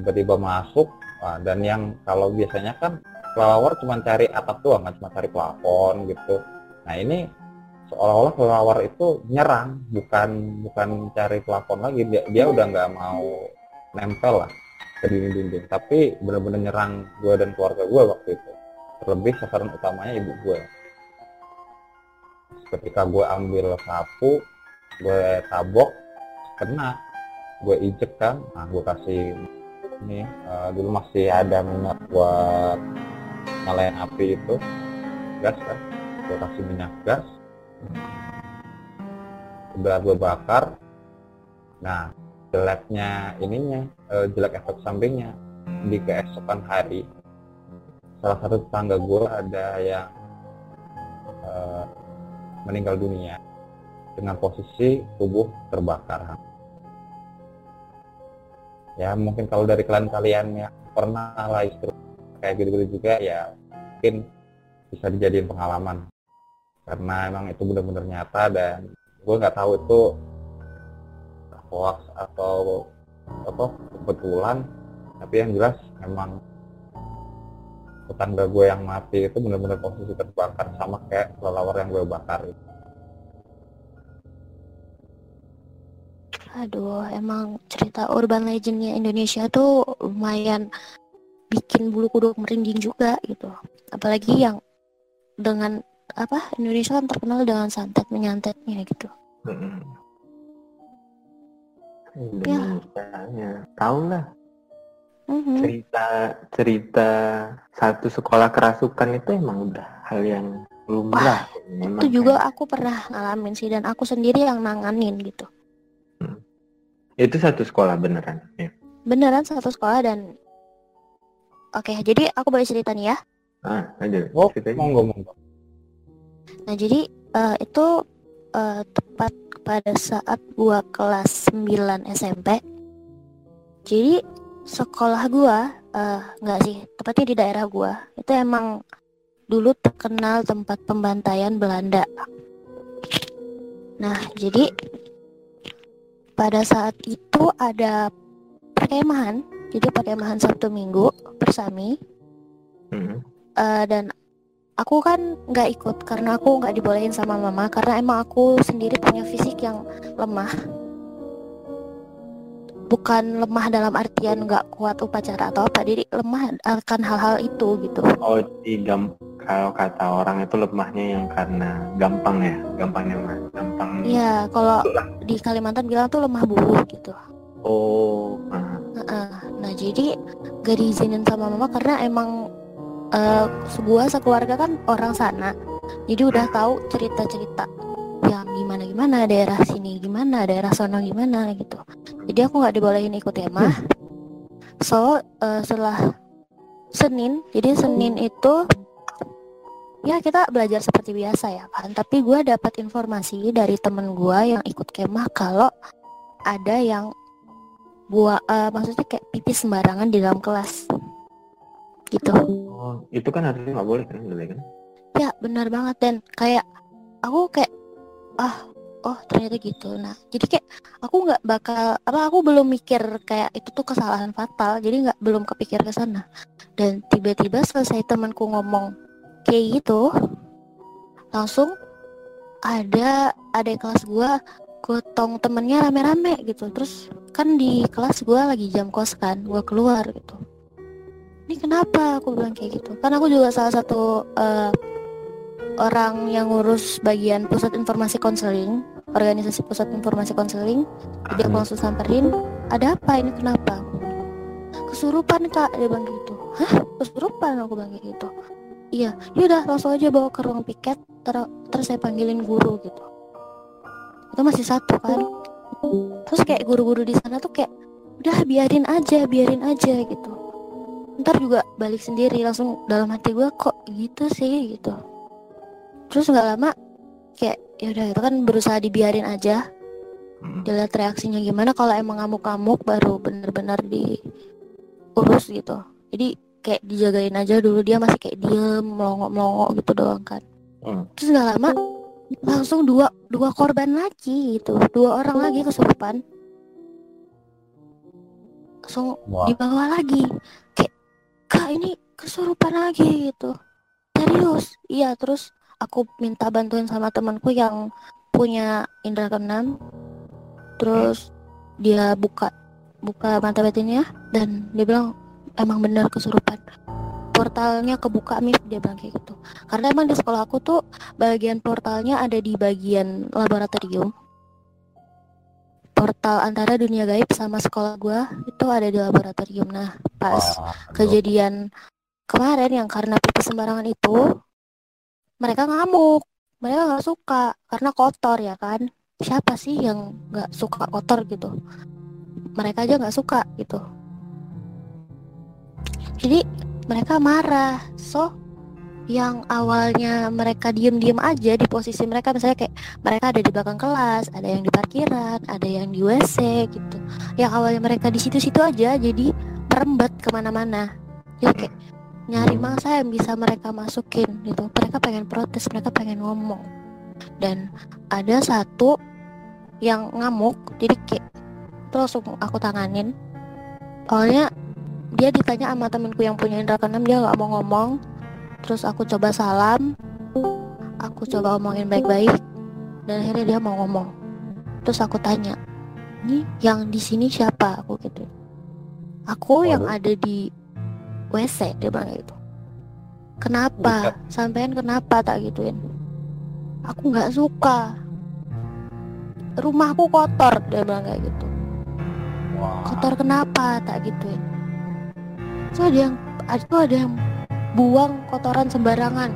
Tiba-tiba masuk nah, dan yang kalau biasanya kan kelelawar cuma cari atap doang kan cuma cari plafon gitu. Nah ini seolah-olah kelelawar itu nyerang bukan bukan cari plafon lagi. Dia, dia udah nggak mau nempel lah ke dinding-dinding. Tapi benar-benar nyerang gue dan keluarga gue waktu itu. Terlebih sasaran utamanya ibu gue ketika gue ambil sapu gue tabok kena. Gue ijek kan nah gue kasih ini uh, dulu masih ada minyak buat nyalain api itu gas kan? Gue kasih minyak gas. Udah gue bakar. Nah jeleknya ininya uh, jelek efek sampingnya. Di keesokan hari salah satu tetangga gue ada yang uh, meninggal dunia dengan posisi tubuh terbakar ya mungkin kalau dari kalian kalian yang pernah lah istri kayak gitu-gitu juga ya mungkin bisa dijadiin pengalaman. Karena emang itu benar-benar nyata dan gue nggak tahu itu hoax atau apa kebetulan. Tapi yang jelas emang tetangga gue yang mati itu benar-benar posisi terbakar sama kayak kelelawar yang gue bakar Aduh, emang cerita urban legendnya Indonesia tuh lumayan bikin bulu kuduk merinding juga gitu. Apalagi yang dengan apa Indonesia kan terkenal dengan santet menyantetnya gitu. Hmm. Indonesia ya, tahu lah. Mhm. Cerita cerita satu sekolah kerasukan itu emang udah hal yang lumrah. Itu juga aku pernah ngalamin sih dan aku sendiri yang nanganin gitu. Itu satu sekolah beneran. Ya. Beneran satu sekolah dan Oke, jadi aku boleh cerita nih ya. Ah, aja. oh Ceritanya. monggo monggo Nah, jadi eh, itu eh, tepat pada saat gua kelas 9 SMP. Jadi sekolah gua eh, nggak sih, tepatnya di daerah gua. Itu emang dulu terkenal tempat pembantaian Belanda. Nah, jadi pada saat itu ada perkemahan. Jadi perkemahan Sabtu Minggu bersami Hmm. Eh, dan aku kan nggak ikut karena aku nggak dibolehin sama mama karena emang aku sendiri punya fisik yang lemah bukan lemah dalam artian nggak kuat upacara atau apa jadi lemah akan hal-hal itu gitu. Oh, di gam kalau kata orang itu lemahnya yang karena gampang ya, gampangnya mah, gampang. Iya kalau di Kalimantan bilang tuh lemah bulu gitu. Oh, ah. Heeh. nah jadi gak diizinin sama mama karena emang eh sebuah sekeluarga kan orang sana. Jadi udah tahu cerita-cerita yang gimana gimana daerah sini gimana daerah sono gimana gitu. Jadi aku nggak dibolehin ikut kemah so eh, setelah Senin jadi Senin itu ya kita belajar seperti biasa ya kan. Tapi gue dapat informasi dari temen gue yang ikut kemah kalau ada yang buat maksudnya kayak pipis sembarangan di dalam kelas. Gitu. Oh, itu kan harusnya nggak boleh kan, boleh kan? ya benar banget. Dan kayak aku kayak ah oh ternyata gitu. Nah jadi kayak aku nggak bakal apa aku belum mikir kayak itu tuh kesalahan fatal jadi nggak belum kepikir ke sana. Dan tiba-tiba selesai temanku ngomong kayak gitu langsung ada ada kelas gua gotong temennya rame-rame gitu. Terus kan di kelas gua lagi jam kos kan gua keluar gitu. Ini kenapa? Aku bilang kayak gitu. Kan aku juga salah satu uh, orang yang ngurus bagian pusat informasi konseling organisasi pusat informasi konseling jadi aku langsung samperin ada apa ini? Kenapa? Kesurupan kak dia bilang gitu. Hah? Kesurupan? aku bilang gitu. Iya. Yaudah langsung aja bawa ke ruang piket ter terus saya panggilin guru gitu. Itu masih satu kan. Terus kayak guru-guru di sana tuh kayak udah biarin aja biarin aja gitu. Ntar juga balik sendiri langsung dalam hati gue kok gitu sih? gitu terus nggak lama kayak ya udah itu kan berusaha dibiarin aja. Hmm. dilihat reaksinya gimana kalau emang ngamuk-ngamuk baru bener-bener diurus gitu. Jadi kayak dijagain aja dulu dia masih kayak diem melongo-melongo gitu doang kan. Hmm. terus nggak lama langsung dua dua korban lagi gitu. Dua orang lagi kesurupan langsung wow. dibawa lagi. Kayak kak ini kesurupan lagi gitu. Serius? Iya terus aku minta bantuin sama temanku yang punya indera keenam. Terus dia buka buka mata batinnya dan dia bilang emang benar kesurupan. Portalnya kebuka mif dia bilang kayak gitu. Karena emang di sekolah aku tuh bagian portalnya ada di bagian laboratorium. Portal antara dunia gaib sama sekolah gua itu ada di laboratorium. Nah pas kejadian kemarin yang karena pipis sembarangan itu mereka ngamuk. Mereka nggak suka karena kotor ya kan? Siapa sih yang nggak suka kotor gitu? Mereka aja nggak suka gitu. Jadi mereka marah. So yang awalnya mereka diem-diem aja di posisi mereka misalnya kayak mereka ada di belakang kelas ada yang di parkiran ada yang di WC gitu. Yang awalnya mereka di situ-situ aja jadi merembet ke mana-mana. Jadi kayak nyari masa yang bisa mereka masukin gitu. Mereka pengen protes mereka pengen ngomong. Dan ada satu yang ngamuk jadi kayak terus aku tanganin. Awalnya dia ditanya sama temenku yang punya indra keenam dia nggak mau ngomong. Terus aku coba salam aku coba omongin baik-baik dan akhirnya dia mau ngomong. Terus aku tanya ini yang di sini siapa? Aku gitu. Aku yang ada di WC dia bilang gitu. Kenapa? Sampean kenapa tak gituin? Aku nggak suka. Rumahku kotor dia bilang kayak gitu. Wow. kotor kenapa tak gituin? So ada yang itu ada yang buang kotoran sembarangan.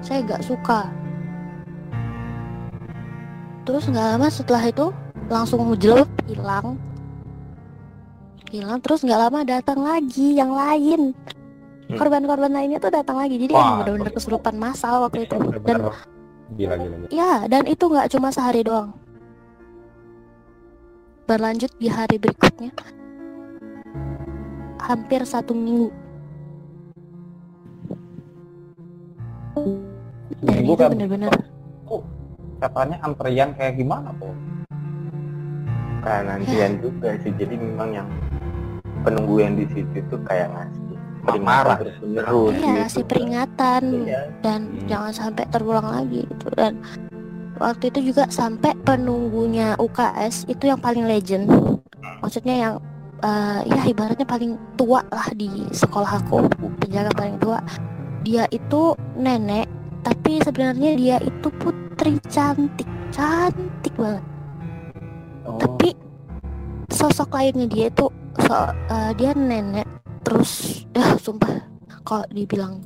Saya nggak suka. Terus nggak lama setelah itu langsung jelek hilang hilang terus nggak lama datang lagi yang lain. Hmm. korban-korban lainnya tuh datang lagi. Jadi emang benar-benar kesurupan massal waktu itu. Dan gila, gila, gila. ya dan itu nggak cuma sehari doang. Berlanjut di hari berikutnya. Hampir satu minggu. Dan itu benar-benar oh, katanya antrian kayak gimana tuh kayak antrian juga sih. Jadi memang yang penunggu yang di situ tuh kayak ngasih peringatan terus menerus iya gitu. ngasih peringatan iya. dan hmm. jangan sampai terulang lagi gitu dan waktu itu juga sampai penunggunya UKS itu yang paling legend maksudnya yang uh, ya ibaratnya paling tua lah di sekolah aku penjaga paling tua dia itu nenek tapi sebenarnya dia itu putri cantik cantik banget oh. tapi sosok lainnya dia itu so, uh, dia nenek terus dah sumpah kok dibilang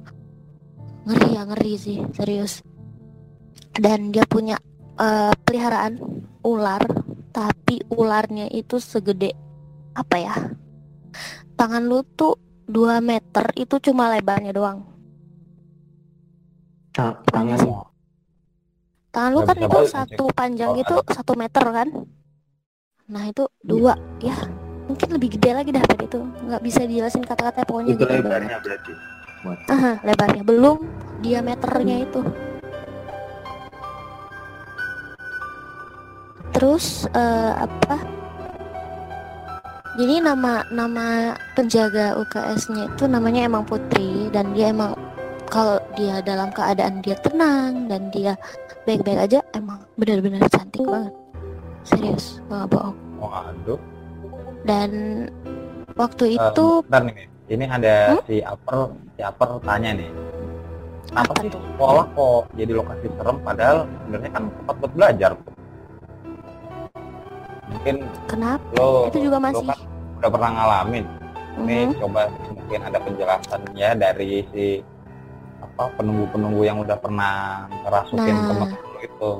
ngeri ya ngeri sih serius. Dan dia punya uh, peliharaan ular tapi ularnya itu segede apa ya? Tangan lu tuh 2 meter itu cuma lebarnya doang. Tangan tangan lu kan itu satu panjang itu satu meter kan? Nah itu dua ya mungkin lebih gede lagi dah tadi itu nggak bisa dijelasin kata-kata pokoknya itu gitu. lebarnya berarti. Aha, lebarnya. Belum diameternya itu. Terus eh, apa? Jadi nama nama penjaga UKS-nya itu namanya emang Putri. Dan dia emang kalau dia dalam keadaan dia tenang dan dia baik-baik aja emang benar-benar cantik banget. Serius nggak bohong. Oh, aduh. Dan waktu Eh, itu bentar nih, ini ada Hmm? si Aper, si Aper tanya nih. Apa sih sekolah kok jadi lokasi serem padahal sebenarnya kan tempat buat belajar. Mungkin kenapa lo itu juga lo masih kan udah pernah ngalamin. Ini Mhm. coba mungkin ada penjelasannya dari si apa penunggu-penunggu yang udah pernah ngerasukin Nah. temen lo itu.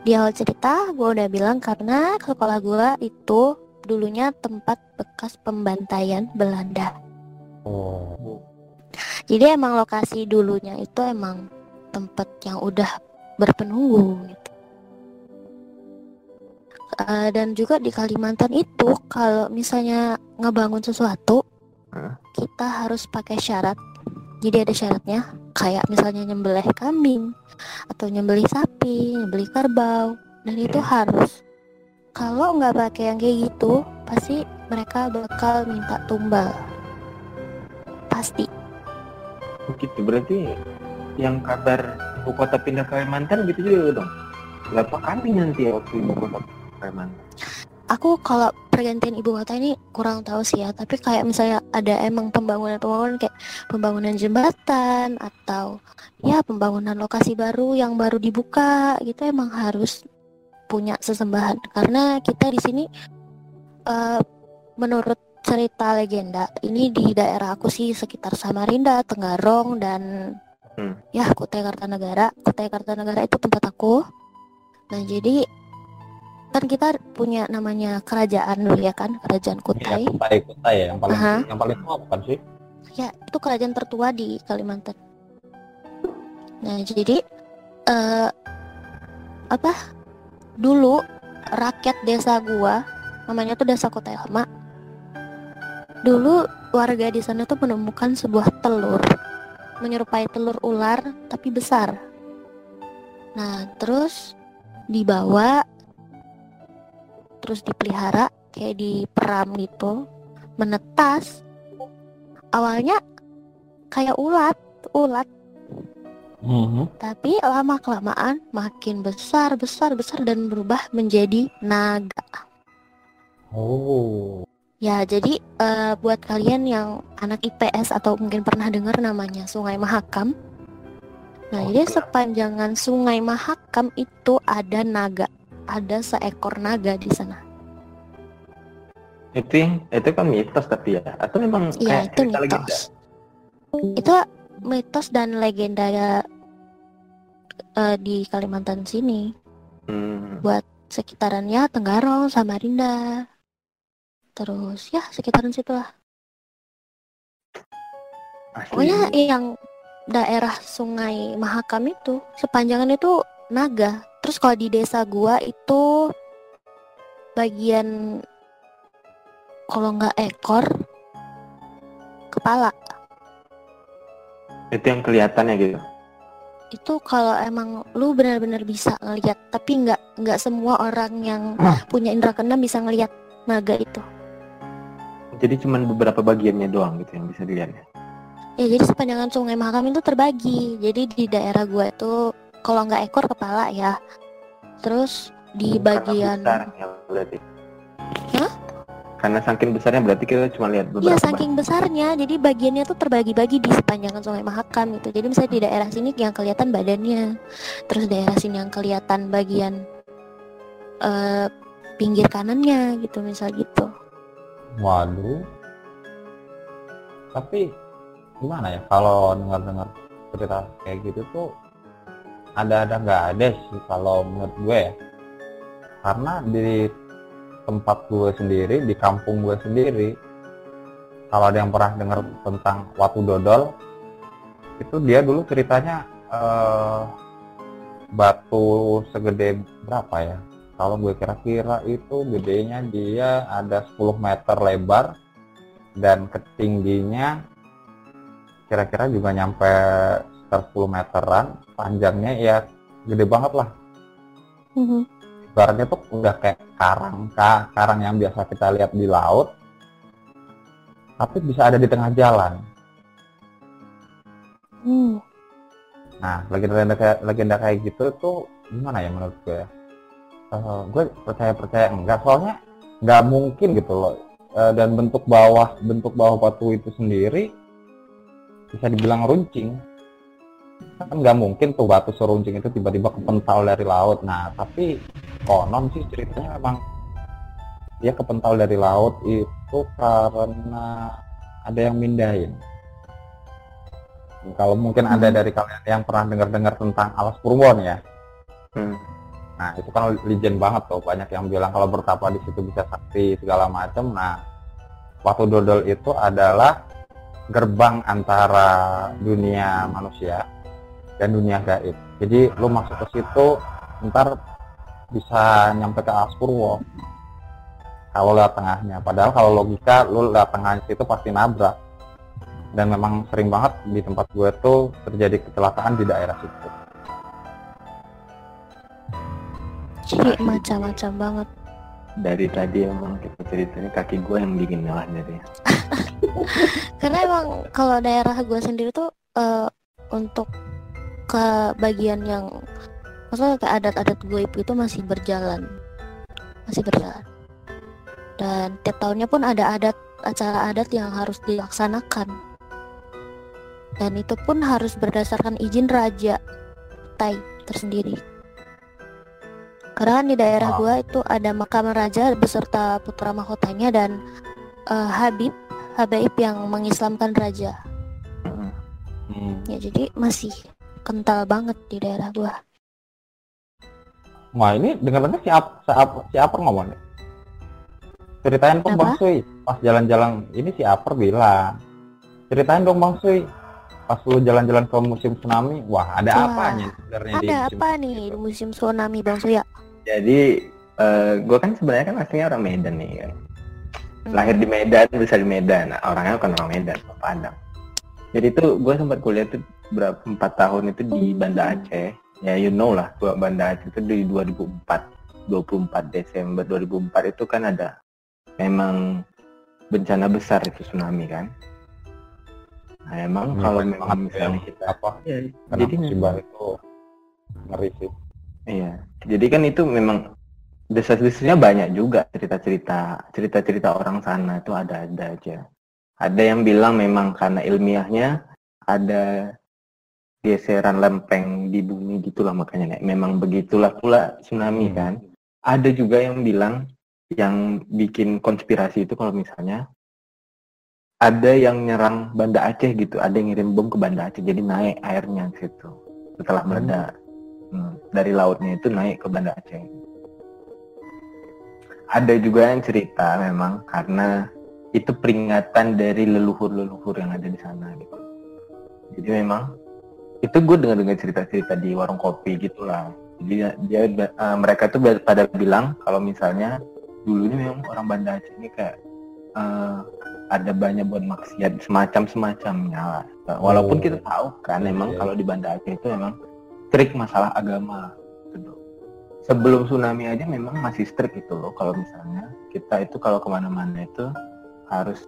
di awal cerita gue udah bilang karena sekolah gue itu dulunya tempat bekas pembantaian Belanda Oh. Jadi emang lokasi dulunya itu emang tempat yang udah berpenunggu gitu. Eh, dan juga di Kalimantan itu kalau misalnya ngebangun sesuatu Hah? kita harus pakai syarat. Jadi ada syaratnya kayak misalnya nyembelih kambing atau nyembelih sapi, nyembelih kerbau dan itu harus. Kalau nggak pakai yang kayak gitu pasti mereka bakal minta tumbal. Pasti. Begitu berarti yang kabar ibu kota pindah ke Kalimantan gitu juga dong. Berapa kali nanti ya waktu ibu kota Kalimantan? aku kalau pergantian ibu kota ini kurang tahu sih ya tapi kayak misalnya ada emang pembangunan-pembangunan kayak pembangunan jembatan atau ya pembangunan lokasi baru yang baru dibuka gitu emang harus punya sesembahan karena kita di sini eh, menurut cerita legenda ini di daerah aku sih sekitar Samarinda, Tenggarong dan Hmm. ya Kutai Kartanegara. Kutai Kartanegara itu tempat aku. Nah jadi kan kita punya namanya kerajaan dulu ya kan kerajaan Ya, Kutai kutai kutai ya yang paling Aha. yang paling tua bukan sih? ya itu kerajaan tertua di Kalimantan nah jadi eh apa dulu rakyat desa gua namanya tuh desa Kutai Lama dulu warga di sana tuh menemukan sebuah telur. Menyerupai telur ular tapi besar. Nah terus dibawa terus dipelihara kayak di peram gitu. Menetas. Awalnya kayak ulat ulat tapi lama kelamaan makin besar besar besar dan berubah menjadi naga. Oh. ya jadi eh, buat kalian yang anak IPS atau mungkin pernah dengar namanya Sungai Mahakam. Nah Oh, jadi sepanjangan Sungai Mahakam itu ada naga. Ada seekor naga di sana. Itu itu kan mitos tapi ya. Atau memang Iya kayak itu cerita legenda? mitos. Itu mitos dan legenda eh, di Kalimantan sini. Hmm. Sekitarannya Tenggarong, Samarinda. Terus ya sekitaran situ lah. Pokoknya yang daerah Sungai Mahakam itu sepanjangan itu naga. Terus kalau di desa gua itu bagian kalau nggak ekor kepala itu yang kelihatannya gitu. itu kalau emang lu benar-benar bisa ngelihat tapi nggak nggak semua orang yang Ah. punya indera keenam bisa ngelihat naga itu Jadi cuman beberapa bagiannya doang gitu yang bisa dilihat. ya? ya jadi sepanjangan sungai Mahakam itu terbagi jadi di daerah gua itu kalau nggak ekor kepala ya terus di bagian berarti. Hah? Karena saking besarnya berarti kita cuma lihat beberapa. Iya saking besarnya jadi bagiannya tuh terbagi-bagi di sepanjangan sungai Mahakam gitu jadi misalnya di daerah sini yang kelihatan badannya terus daerah sini yang kelihatan bagian eh pinggir kanannya gitu misal gitu Waduh. Tapi gimana ya kalau dengar-dengar cerita kayak gitu tuh ada-ada nggak ada sih kalau menurut gue ya. Karena di tempat gue sendiri, di kampung gue sendiri, kalau ada yang pernah dengar tentang Watu Dodol, itu dia dulu ceritanya eh, batu segede berapa ya? Kalau gue kira-kira itu gedenya dia ada 10 meter lebar dan ketingginya kira-kira juga nyampe sekitar 10 meteran. Panjangnya ya gede banget lah. Mhm. Ibaratnya tuh udah kayak karang kah, karang yang biasa kita lihat di laut tapi bisa ada di tengah jalan. Hmm. nah legenda kayak legenda kayak gitu tuh gimana ya menurut gue Eh, gue percaya percaya enggak. Soalnya nggak mungkin gitu loh. Eh, dan bentuk bawah bentuk bawah batu itu sendiri bisa dibilang runcing kan nggak mungkin tuh batu seruncing itu tiba-tiba kepental dari laut. Nah tapi konon sih ceritanya memang dia kepental dari laut itu karena ada yang mindahin. Kalau mungkin ada Hmm. dari kalian yang pernah dengar-dengar tentang alas purwon ya. Hmm. nah itu kan legend banget tuh. Banyak yang bilang kalau bertapa di situ bisa sakti segala macam nah waktu dodol itu adalah gerbang antara dunia manusia dan dunia gaib. Jadi lu masuk ke situ ntar bisa nyampe ke Aspurwo. Kalau lewat tengahnya. Padahal kalau logika lu lewat tengahnya situ pasti nabrak. Dan memang sering banget di tempat gue tuh terjadi kecelakaan di daerah situ. Jadi macam-macam banget. Dari tadi emang kita ceritanya kaki gue yang bikin nyalah dari. Karena emang kalau daerah gue sendiri tuh eh, untuk ke bagian yang maksudnya ke adat-adat goib itu masih berjalan, masih berjalan. Dan tiap tahunnya pun ada adat acara adat yang harus dilaksanakan. Dan itu pun harus berdasarkan izin raja Tai tersendiri. Karena kan di daerah gua itu ada makam raja beserta putra mahkotanya dan eh, Habib Habaib yang mengislamkan raja. Hmm. Ya jadi masih kental banget di daerah gua. Wah ini dengar-dengar si, Ap, si, Ap, si Aper ngomong nih. Ceritain dong? Bang Sui, pas jalan-jalan ini si Aper bilang. Ceritain dong Bang Sui, pas lu jalan-jalan ke musim tsunami, wah ada Wah, apanya sebenarnya di Ada musim apa tsunami nih itu? di musim tsunami Bang Suya? Jadi gue kan sebenarnya kan aslinya orang Medan nih kan. Hmm. Lahir di Medan, besar di Medan. Nah, orangnya bukan orang Medan, orang Padang. Jadi itu gue sempat kuliah tuh berapa empat tahun itu di Banda Aceh. Ya you know lah, gua Banda Aceh itu di 2004, 24 Desember 2004 itu kan ada memang bencana besar itu tsunami kan. Nah emang Ini kalau memang misalnya yang kita apa Iya, karena jadi musibah itu ngeri sih. Iya, jadi kan itu memang desas-desusnya banyak juga cerita-cerita cerita-cerita orang sana itu ada-ada aja. Ada yang bilang memang karena ilmiahnya ada geseran lempeng di bumi gitulah makanya Nek. memang begitulah pula tsunami Hmm. kan. Ada juga yang bilang yang bikin konspirasi itu kalau misalnya ada yang nyerang Banda Aceh gitu, ada yang ngirim bom ke Banda Aceh jadi naik airnya ke situ setelah Hmm. meledak. Hmm, dari lautnya itu naik ke Banda Aceh. Ada juga yang cerita memang karena itu peringatan dari leluhur-leluhur yang ada di sana gitu. Jadi memang itu gue dengar-dengar cerita-cerita di warung kopi gitulah. Jadi dia, eh, mereka tuh pada bilang kalau misalnya dulunya memang orang Banda Aceh ini kayak eh, ada banyak buat maksiat semacam semacamnya lah. Walaupun Oh. kita tahu kan memang Iya. kalau di Banda Aceh itu memang strict masalah agama gitu. Sebelum tsunami aja memang masih strict itu loh kalau misalnya kita itu kalau ke mana-mana itu harus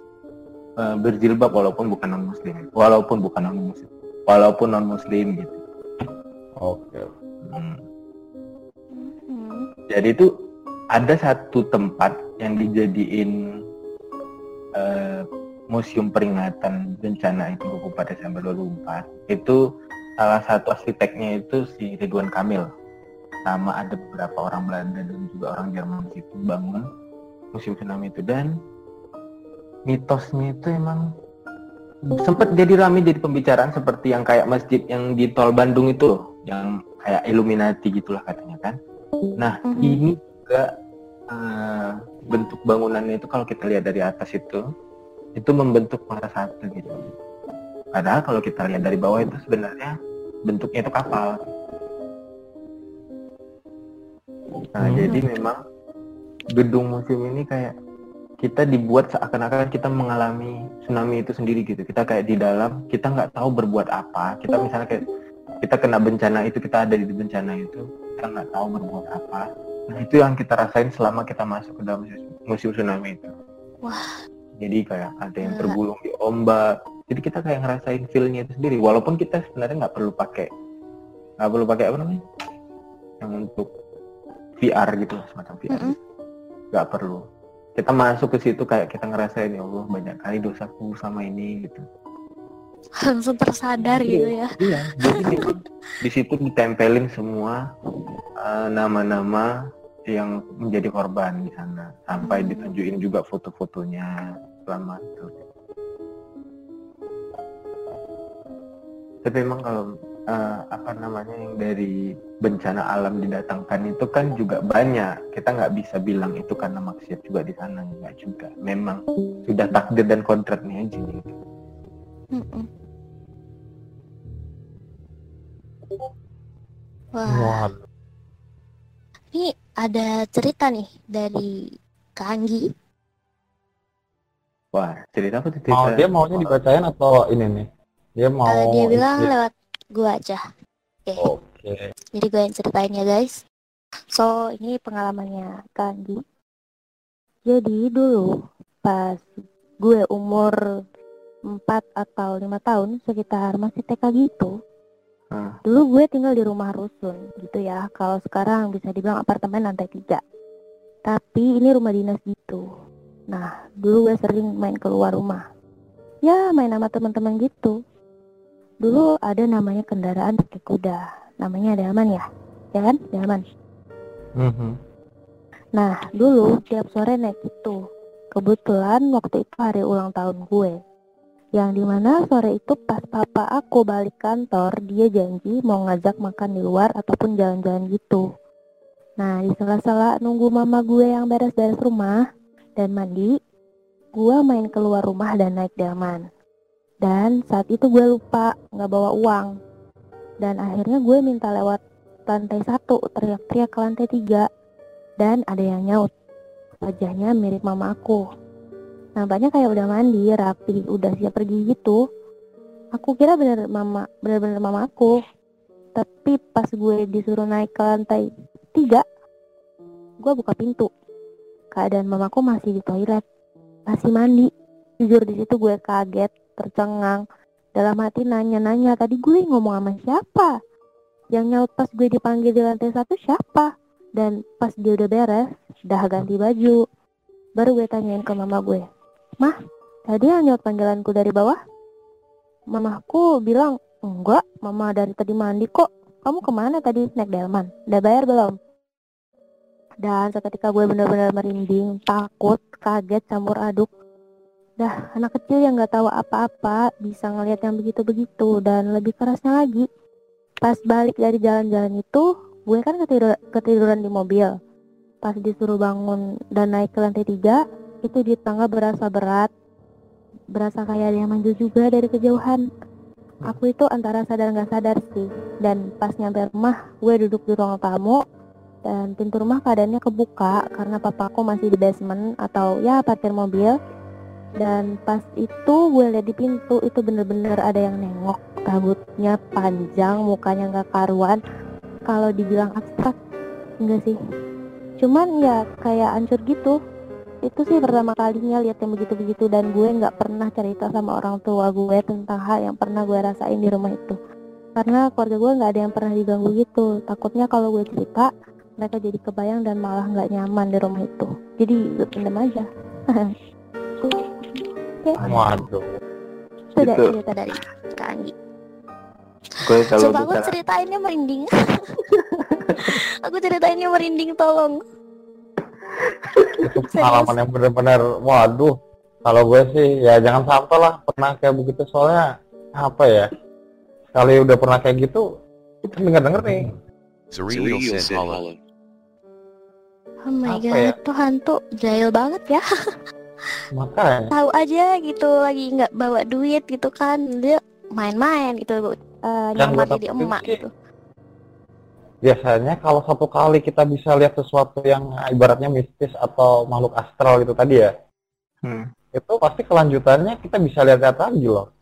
eh, berjilbab walaupun bukan non muslim, walaupun bukan non muslim, walaupun non muslim gitu. Oke. Hmm. Hmm. Jadi itu ada satu tempat yang dijadiin eh, museum peringatan bencana itu 24 Desember 2004. Itu salah satu arsiteknya itu si Ridwan Kamil. Sama ada beberapa orang Belanda dan juga orang Jerman di situ bangun museum tsunami itu dan mitosnya itu emang sempat jadi rame jadi pembicaraan seperti yang kayak masjid yang di tol Bandung itu loh, yang kayak Illuminati gitulah katanya kan. Nah, Mhm. ini juga eh, bentuk bangunannya itu kalau kita lihat dari atas itu itu membentuk muara satu gitu. Padahal kalau kita lihat dari bawah itu sebenarnya bentuknya itu kapal. Nah, Hmm. jadi memang gedung museum ini kayak kita dibuat seakan-akan kita mengalami tsunami itu sendiri gitu. Kita kayak di dalam, kita nggak tahu berbuat apa. Kita misalnya kayak kita kena bencana itu, kita ada di bencana itu, kita nggak tahu berbuat apa. itu yang kita rasain selama kita masuk ke dalam museum tsunami itu Wah. jadi kayak ada yang Gila. tergulung di ombak jadi kita kayak ngerasain feel-nya itu sendiri walaupun kita sebenarnya nggak perlu pakai nggak perlu pakai apa namanya yang untuk VR gitu semacam VR nggak perlu kita masuk ke situ kayak kita ngerasain ya Allah banyak kali dosaku sama ini gitu. Langsung tersadar gitu ya. iya. Jadi memang di situ ditempelin semua eh, nama-nama yang menjadi korban di sana. Sampai Hmm. ditunjukin juga foto-fotonya. Selama itu tapi memang kalau eh, apa namanya yang dari bencana alam didatangkan itu kan juga banyak kita nggak bisa bilang itu karena maksiat juga di sana nggak juga memang sudah takdir dan kontraknya aja gitu. Mm-mm. Wah, ini ada cerita nih dari Kak Anggi. wah cerita apa cerita dia maunya dibacain atau ini nih? Dia mau Eh, dia bilang dia- lewat gua aja. Oke, Oke. jadi gue yang ceritain ya guys. So, ini pengalamannya Kak Anggi. Jadi dulu pas gue umur 4 atau lima tahun sekitar masih TK gitu. Ah. Dulu gue tinggal di rumah rusun gitu ya. Kalau sekarang bisa dibilang apartemen lantai 3. Tapi ini rumah dinas gitu. Nah, dulu gue sering main keluar rumah. Ya, main sama teman-teman gitu. Dulu ada namanya kendaraan pakai kuda. Namanya Delman ya. Ya kan? Delman. Mhm. Nah, dulu tiap sore naik itu. Kebetulan waktu itu hari ulang tahun gue. Yang di mana sore itu pas papa aku balik kantor, dia janji mau ngajak makan di luar ataupun jalan-jalan gitu. Nah, di sela-sela nunggu mama gue yang beres-beres rumah dan mandi, gue main keluar rumah dan naik delman. Dan saat itu gue lupa nggak bawa uang. Dan akhirnya gue minta lewat lantai satu, teriak-teriak ke lantai tiga dan ada yang nyaut. Wajahnya mirip mama aku. Nampaknya kayak udah mandi, rapi, udah siap pergi gitu. Aku kira bener mama, bener-bener mama aku. Tapi pas gue disuruh naik ke lantai tiga, gue buka pintu. Keadaan mamaku masih di toilet, masih mandi. Jujur di situ gue kaget, tercengang. Dalam hati nanya-nanya, tadi gue ngomong sama siapa? Yang nyaut pas gue dipanggil di lantai satu siapa? Dan pas dia udah beres, udah ganti baju, baru gue tanyain ke mama gue, Mah, tadi yang nyaut panggilanku dari bawah? Mamaku bilang, enggak, mama dari tadi mandi kok. Kamu ke mana tadi naik delman? Udah bayar belum? Dan seketika gue bener-bener merinding, takut, kaget, campur aduk. Dah, anak kecil yang gak tahu apa-apa bisa ngeliat yang begitu-begitu dan lebih kerasnya lagi. Pas balik dari jalan-jalan itu, gue kan ketidur, ketiduran di mobil. Pas disuruh bangun dan naik ke lantai tiga itu di tangga berasa berat. Berasa kayak ada yang manggil juga dari kejauhan. Aku itu antara sadar nggak sadar sih. Dan pas nyampe rumah gue duduk di ruang tamu dan pintu rumah keadaannya kebuka karena papaku masih di basement atau ya parkir mobil dan pas itu gue lihat di pintu itu bener-bener ada yang nengok. Rambutnya panjang mukanya nggak karuan. Kalau dibilang abstrak enggak sih. Cuman ya kayak hancur gitu. Itu sih pertama kalinya lihat yang begitu-begitu. Dan gue nggak pernah cerita sama orang tua gue tentang hal yang pernah gue rasain di rumah itu. Karena keluarga gue nggak ada yang pernah diganggu gitu. Takutnya kalau gue cerita mereka jadi kebayang dan malah nggak nyaman di rumah itu. Jadi gue pendem aja Oke, Waduh. itu dari cerita dari Kak Anggi gue kalau Coba aku ceritainnya merinding Aku ceritainnya merinding tolong Itu pengalaman yang benar-benar waduh. Kalau gue sih ya jangan sampai lah pernah kayak begitu soalnya apa ya? Sekali udah pernah kayak gitu, kita denger-denger nih. Surreal hollow. Oh my Apa god, ya? tuh hantu jahil banget ya Makanya Tahu aja gitu lagi nggak bawa duit gitu kan Dia main-main gitu uh, jadi takutin emak gitu biasanya kalau satu kali kita bisa lihat sesuatu yang ibaratnya mistis atau makhluk astral gitu tadi ya, Hmm. itu pasti kelanjutannya kita bisa lihat-lihat lagi loh.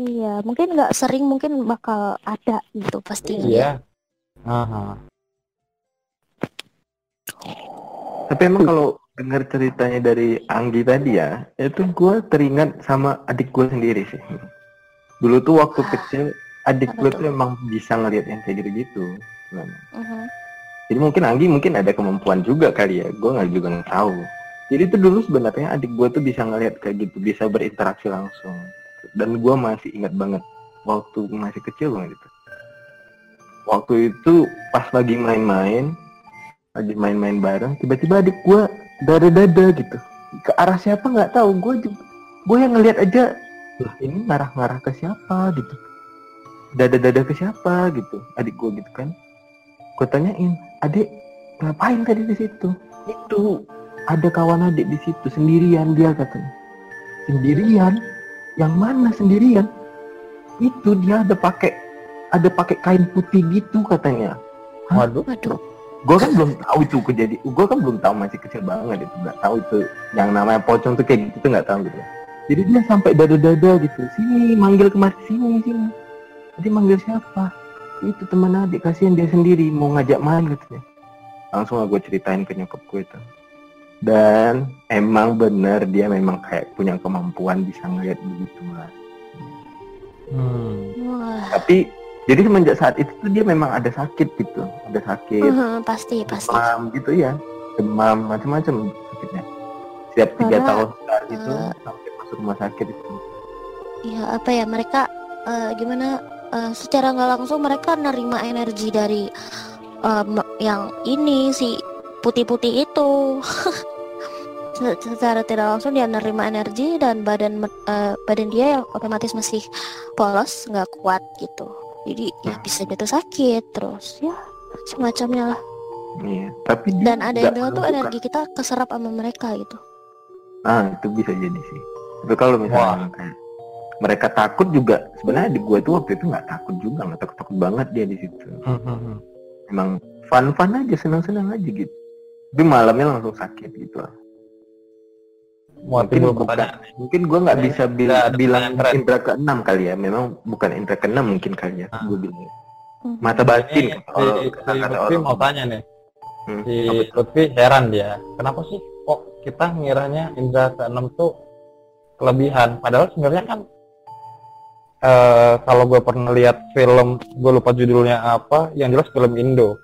Iya, mungkin nggak sering mungkin bakal ada gitu pasti Iya. Aha. Tapi emang kalau dengar ceritanya dari Anggi tadi ya, itu gue teringat sama adik gue sendiri sih. Dulu tuh waktu Ah, kecil, adik gue tuh? emang bisa ngeliat yang kayak gitu-gitu. Nah, Mhm. Jadi mungkin Anggi mungkin ada kemampuan juga kali ya, gue nggak juga nggak tahu. Jadi itu dulu sebenarnya adik gue tuh bisa ngeliat kayak gitu, bisa berinteraksi langsung. Dan gue masih ingat banget waktu masih kecil banget itu. Waktu itu pas lagi main-main, lagi main-main bareng, tiba-tiba adik gue dada-dada gitu. Ke arah siapa nggak tahu, gue juga, gue yang ngeliat aja, lah ini ngarah-ngarah ke siapa gitu. Dada-dada ke siapa gitu, adik gue gitu kan. Gue tanyain, adik ngapain tadi di situ? Itu ada kawan adik di situ sendirian dia katanya. Sendirian? Yang mana sendirian? Itu dia ada pakai ada pakai kain putih gitu katanya. Waduh. Waduh. Gue kan belum tahu itu kejadian. Gue kan belum tahu masih kecil banget itu nggak tahu itu yang namanya pocong tuh kayak gitu tuh nggak tahu gitu. Jadi dia sampai dada-dada gitu. Sini manggil kemari sini sini. Jadi manggil siapa? Itu teman adik kasihan dia sendiri mau ngajak main katanya. Langsung gue ceritain ke nyokap gue itu. Dan emang bener dia memang kayak punya kemampuan bisa ngeliat begitu lah. Hmm. Wah. Tapi jadi semenjak saat itu tuh dia memang ada sakit gitu, ada sakit, Mhm, pasti, pasti. demam gitu ya, demam macam-macam sakitnya. Setiap tiga tahun sekali itu eh, sampai masuk rumah sakit itu. Ya apa ya mereka eh, gimana eh, secara nggak langsung mereka nerima energi dari em, yang ini si putih-putih itu. Se- secara tidak langsung dia nerima energi dan badan eh, badan dia yang otomatis masih polos nggak kuat gitu. Jadi ya Hmm. bisa jatuh sakit terus ya semacamnya lah. Iya, tapi Dan ada yang bilang tuh energi kita keserap sama mereka gitu. Ah, itu bisa jadi sih. Tapi kalau misalnya kayak mereka takut juga, sebenarnya di gua tuh waktu itu nggak takut juga, nggak takut takut banget dia di situ. Hmm. Emang fun-fun aja, senang-senang aja gitu. Tapi malamnya langsung sakit gitu lah. Mau Mungkin bukan-. Mungkin gua nggak bisa ada- bil- ada bilang indra keenam kali ya. Memang bukan indra keenam mungkin kali ya. Ah. Gua bilang. Mhm. Mata batin. Kata orang- si, kata- kata orang. mau tanya nih. Hmm, Si? Lutfi heran dia. Kenapa sih kok kita ngiranya indra keenam tuh kelebihan? Padahal sebenarnya kan eh kalau gue pernah lihat film, gue lupa judulnya apa, yang jelas film Indo.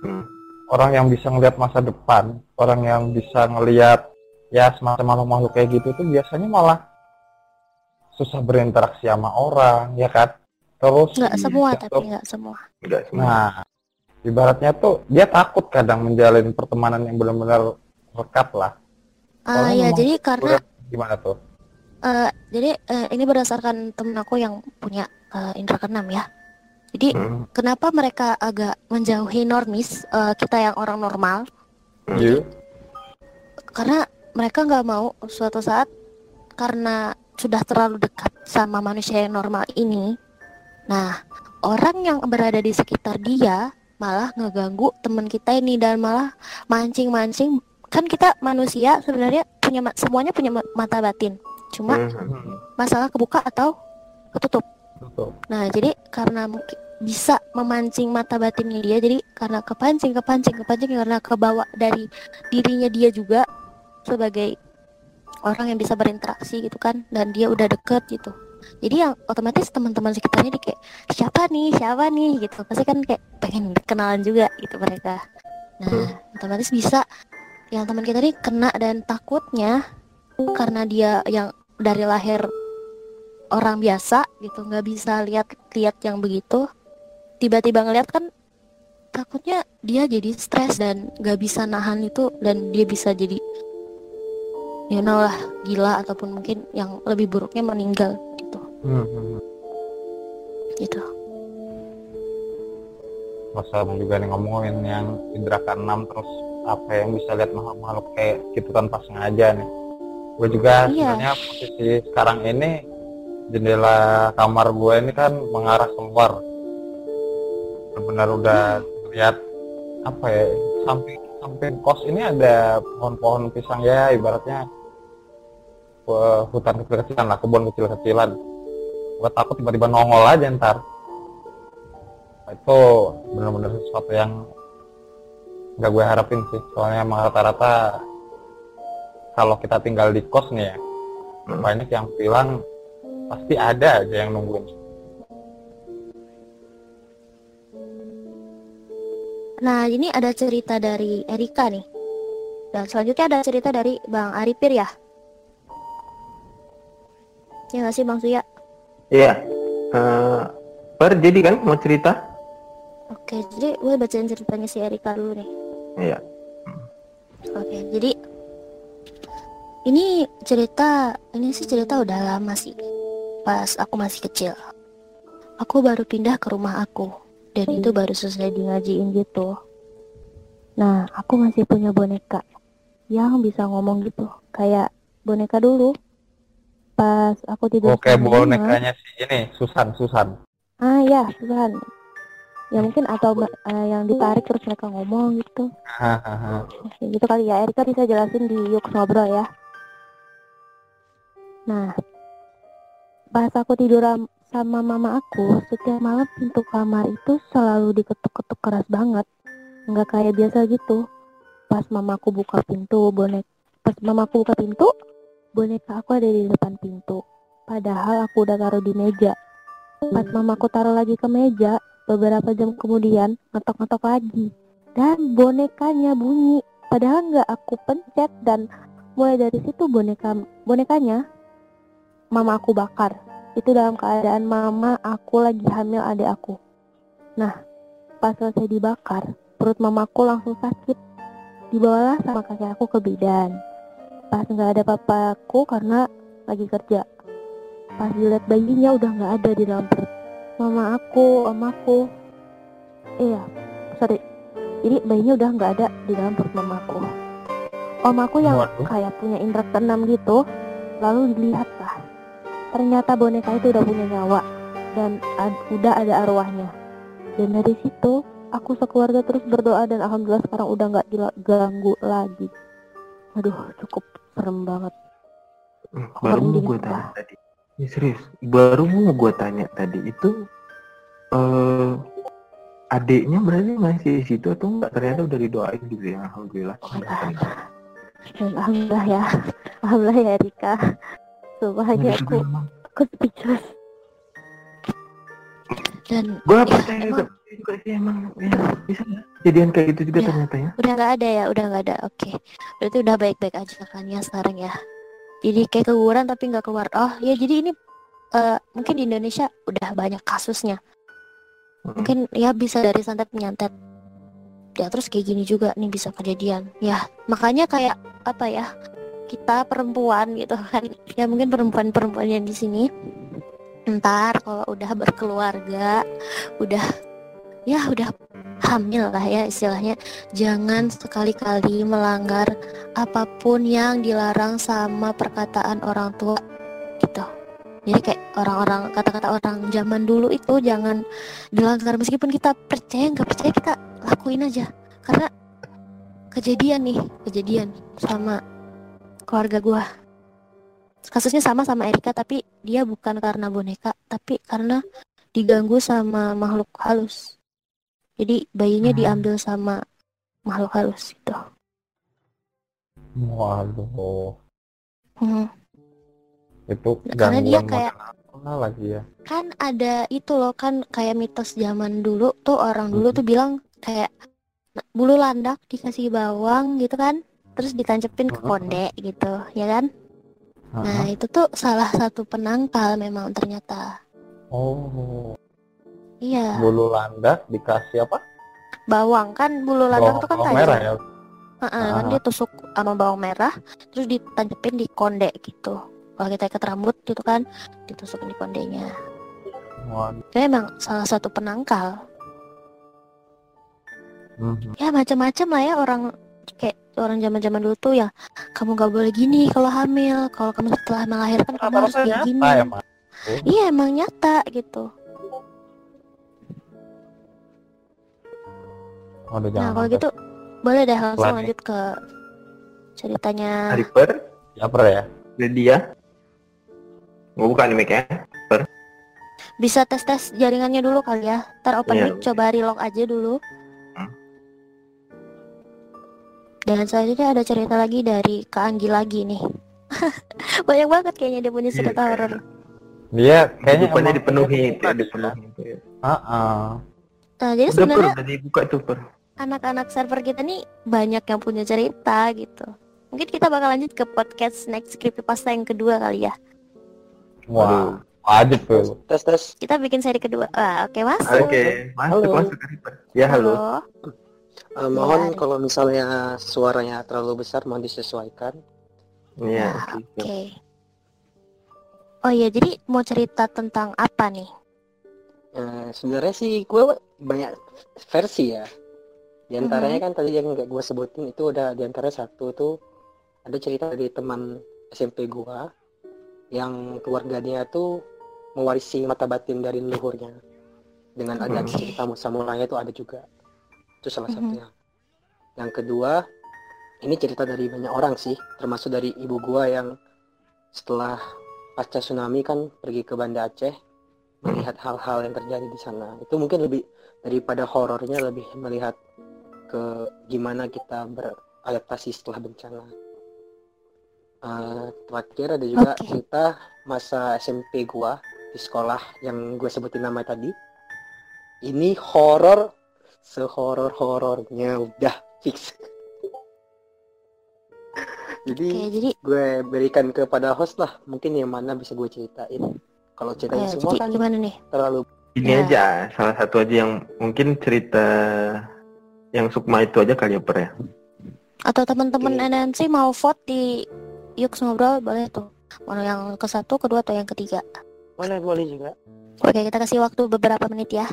Hmm. Orang yang bisa ngelihat masa depan, orang yang bisa ngelihat ya semacam makhluk-makhluk kayak gitu tuh biasanya malah susah berinteraksi sama orang, ya kan? Terus Nggak semua jatuh tapi nggak semua. Enggak semua. Nah, ibaratnya tuh dia takut kadang menjalin pertemanan yang benar-benar lekat lah. Ah Soalnya ya jadi karena Gimana tuh? Eh, jadi eh, ini berdasarkan temen aku yang punya eh, indra keenam ya. Jadi Hmm. kenapa mereka agak menjauhi normis eh, kita yang orang normal? Hmm. You? Karena mereka nggak mau suatu saat karena sudah terlalu dekat sama manusia yang normal ini. Nah, orang yang berada di sekitar dia malah ngeganggu teman kita ini dan malah mancing-mancing. Kan kita manusia sebenarnya punya semuanya punya ma- mata batin. Cuma Hmm. masalah kebuka atau ketutup. Nah, jadi karena mungkin bisa memancing mata batinnya dia, jadi karena kepancing, kepancing, kepancing karena kebawa dari dirinya dia juga sebagai orang yang bisa berinteraksi gitu kan, dan dia udah deket gitu. Jadi yang otomatis teman-teman sekitarnya di kayak siapa nih, siapa nih gitu. Pasti kan kayak pengen kenalan juga gitu mereka. Nah, otomatis bisa yang teman kita nih kena dan takutnya karena dia yang dari lahir orang biasa gitu nggak bisa lihat-lihat yang begitu tiba-tiba ngeliat kan takutnya dia jadi stres dan nggak bisa nahan itu dan dia bisa jadi you know lah gila ataupun mungkin yang lebih buruknya meninggal gitu Hmm. gitu Masa juga nih ngomongin yang indra keenam terus apa yang bisa lihat makhluk-makhluk kayak gitu tanpa sengaja nih. Gue juga Iya. sebenarnya posisi sekarang ini jendela kamar gue ini kan mengarah keluar. Benar-benar udah lihat apa ya samping samping kos ini ada pohon-pohon pisang ya ibaratnya eh, hutan kecil-kecilan lah kebun kecil-kecilan. Gue takut tiba-tiba nongol aja ntar. Nah, itu benar-benar sesuatu yang nggak gue harapin sih soalnya emang rata-rata kalau kita tinggal di kos nih ya Hmm. banyak yang bilang pasti ada aja yang nungguin Nah, ini ada cerita dari Erika nih. Dan selanjutnya ada cerita dari Bang Arifir ya. Ya nggak sih Bang Suya? Iya. Per jadi kan mau cerita? Oke, jadi gue bacain ceritanya si Erika dulu nih. Iya. Oke, jadi ini cerita ini sih cerita udah lama sih. Pas aku masih kecil. Aku baru pindah ke rumah aku dan itu baru selesai di ngajiin gitu. Nah, aku masih punya boneka yang bisa ngomong gitu, kayak boneka dulu. Pas aku tidur oke bonekanya sih ini Susan Susan Ah ya, Tuhan. Ya mungkin atau eh, yang ditarik terus mereka ngomong gitu. Hahaha. Gitu kali ya. Erika bisa jelasin di yuk ngobrol ya. Nah, pas aku tidur am- sama mama aku, setiap malam pintu kamar itu selalu diketuk-ketuk keras banget. Nggak kayak biasa gitu. Pas mamaku buka pintu, bonek pas mamaku buka pintu, boneka aku ada di depan pintu. Padahal aku udah taruh di meja. Pas mamaku taruh lagi ke meja, beberapa jam kemudian ngetok-ngetok lagi. Dan bonekanya bunyi. Padahal nggak aku pencet dan mulai dari situ boneka bonekanya mama aku bakar. Itu dalam keadaan mama aku lagi hamil adik aku. Nah pas selesai dibakar perut mamaku langsung sakit. Dibawalah sama kakek aku ke bidan pas nggak ada papaku karena lagi kerja. Pas dilihat bayinya udah nggak ada di dalam perut. Mama aku omaku iya sorry. Jadi bayinya udah nggak ada di dalam perut mamaku om aku yang Waduh. kayak punya indera keenam gitu lalu dilihat lah. Ternyata boneka itu udah punya nyawa dan ad- udah ada arwahnya. Dan dari situ aku sekeluarga terus berdoa dan alhamdulillah sekarang udah nggak diganggu lagi. Aduh cukup serem banget Hmm, Baru mau gue tanya tadi. Ya serius. Baru mau gue tanya tadi itu eh adiknya berarti masih di situ atau enggak? Ternyata udah didoain gitu ya. Alhamdulillah. Oh alhamdulillah ya alhamdulillah ya Rika Sumpah aja aku aku speechless dan Gue ya, percaya juga sih emang ya, bisa nggak? Kejadian kayak gitu juga Ya. ternyata ya. udah nggak ada ya udah nggak ada. Oke. Berarti udah baik-baik aja kan ya sekarang ya. Jadi kayak keguguran tapi nggak keluar. Oh ya jadi ini eh, mungkin di Indonesia udah banyak kasusnya. Mungkin ya bisa dari santet menyantet. Ya terus kayak gini juga nih bisa kejadian. Ya makanya kayak apa ya kita perempuan gitu kan. Ya mungkin perempuan-perempuan yang di sini ntar kalau udah berkeluarga udah ya udah hamil lah ya istilahnya. Jangan sekali-kali melanggar apa pun yang dilarang sama perkataan orang tua gitu. Jadi kayak orang-orang kata-kata orang zaman dulu itu jangan dilanggar. Meskipun kita percaya nggak percaya kita lakuin aja. Karena kejadian nih kejadian sama keluarga gua. Kasusnya sama sama Erika tapi dia bukan karena boneka tapi karena diganggu sama makhluk halus jadi bayinya Hmm. diambil sama makhluk halus gitu waduh Hmm. itu Karena dia kayak- lagi ya kan ada itu loh kan kayak mitos zaman dulu tuh orang dulu Mhm. tuh bilang kayak bulu landak dikasih bawang gitu kan terus ditancepin ke Mhm. konde gitu ya kan nah Heeh. itu tuh salah satu penangkal memang ternyata oh iya. Bulu landak dikasih apa? Bawang. Kan bulu landak bawang, tuh kan bawang tajam merah ya. Heeh, kan Ah. dia tusuk sama bawang merah terus ditancepin di konde gitu. Kalau kita ikat rambut gitu kan ditusukin di kondenya. Waduh. itu emang salah satu penangkal. Mhm. ya macam-macam lah ya orang kayak orang zaman-zaman dulu tuh ya kamu gak boleh gini kalau hamil kalau kamu setelah melahirkan kamu harus kayak gini. ya iya emang nyata gitu Waduh, nah jangan kalau sampai gitu boleh deh langsung Pelan nih. lanjut ke ceritanya Arifer, Japer ya Lydia. Gue buka nih mic ya. bisa tes tes jaringannya dulu kali ya ntar open Iya. mic coba relock aja dulu Dan selanjutnya ada cerita lagi dari Kak Anggi lagi nih. Banyak banget kayaknya dia punya Iya, cerita kayak- horor. Dia kayaknya dipenuhi punya itu ya, dia. dipenuhi itu ya. Heeh. Nah, jadi Udah per, sebenarnya udah dibuka tuh per. Anak-anak server kita nih banyak yang punya cerita gitu. Mungkin kita bakal lanjut ke podcast next creepypasta yang kedua kali ya. Wah, wajib tuh. Tes tes. Kita bikin seri kedua. Wah, oke mas. Oke, masuk Halo. masuk. Ya halo. Eh, mohon Ya. kalau misalnya suaranya terlalu besar mohon disesuaikan. Iya. Nah, oke. Oke. Oh iya, jadi mau cerita tentang apa nih? Eh, sebenarnya sih gue banyak versi ya. Di antaranya kan tadi yang gak gue sebutin itu udah di antara satu tuh ada cerita dari teman SMP gua yang keluarganya tuh mewarisi mata batin dari leluhurnya. Dengan ada Hmm. cerita Musa mulanya itu ada juga. Itu salah satunya. Yang kedua ini cerita dari banyak orang sih. Termasuk dari ibu gua yang setelah pasca tsunami kan pergi ke Banda Aceh melihat hal-hal yang terjadi di sana. Itu mungkin lebih daripada horornya lebih melihat ke gimana kita beradaptasi setelah bencana Eh, terakhir ada juga Oke. cerita masa SMP gua di sekolah yang gue sebutin nama tadi ini horor sehoror horornya udah fix jadi Oke, jadi gue berikan kepada host lah mungkin yang mana bisa gue ceritain kalau ceritain eh, semua jadi kan gimana nih? terlalu Ini Ya. aja salah satu aja yang mungkin cerita yang Sukma itu aja kali ya per ya. Atau teman-teman Oke. NNC mau vote di Yuk Ngobrol boleh tuh. Mau yang ke satu, kedua, atau yang ketiga. boleh boleh juga Oke, kita kasih waktu beberapa menit ya.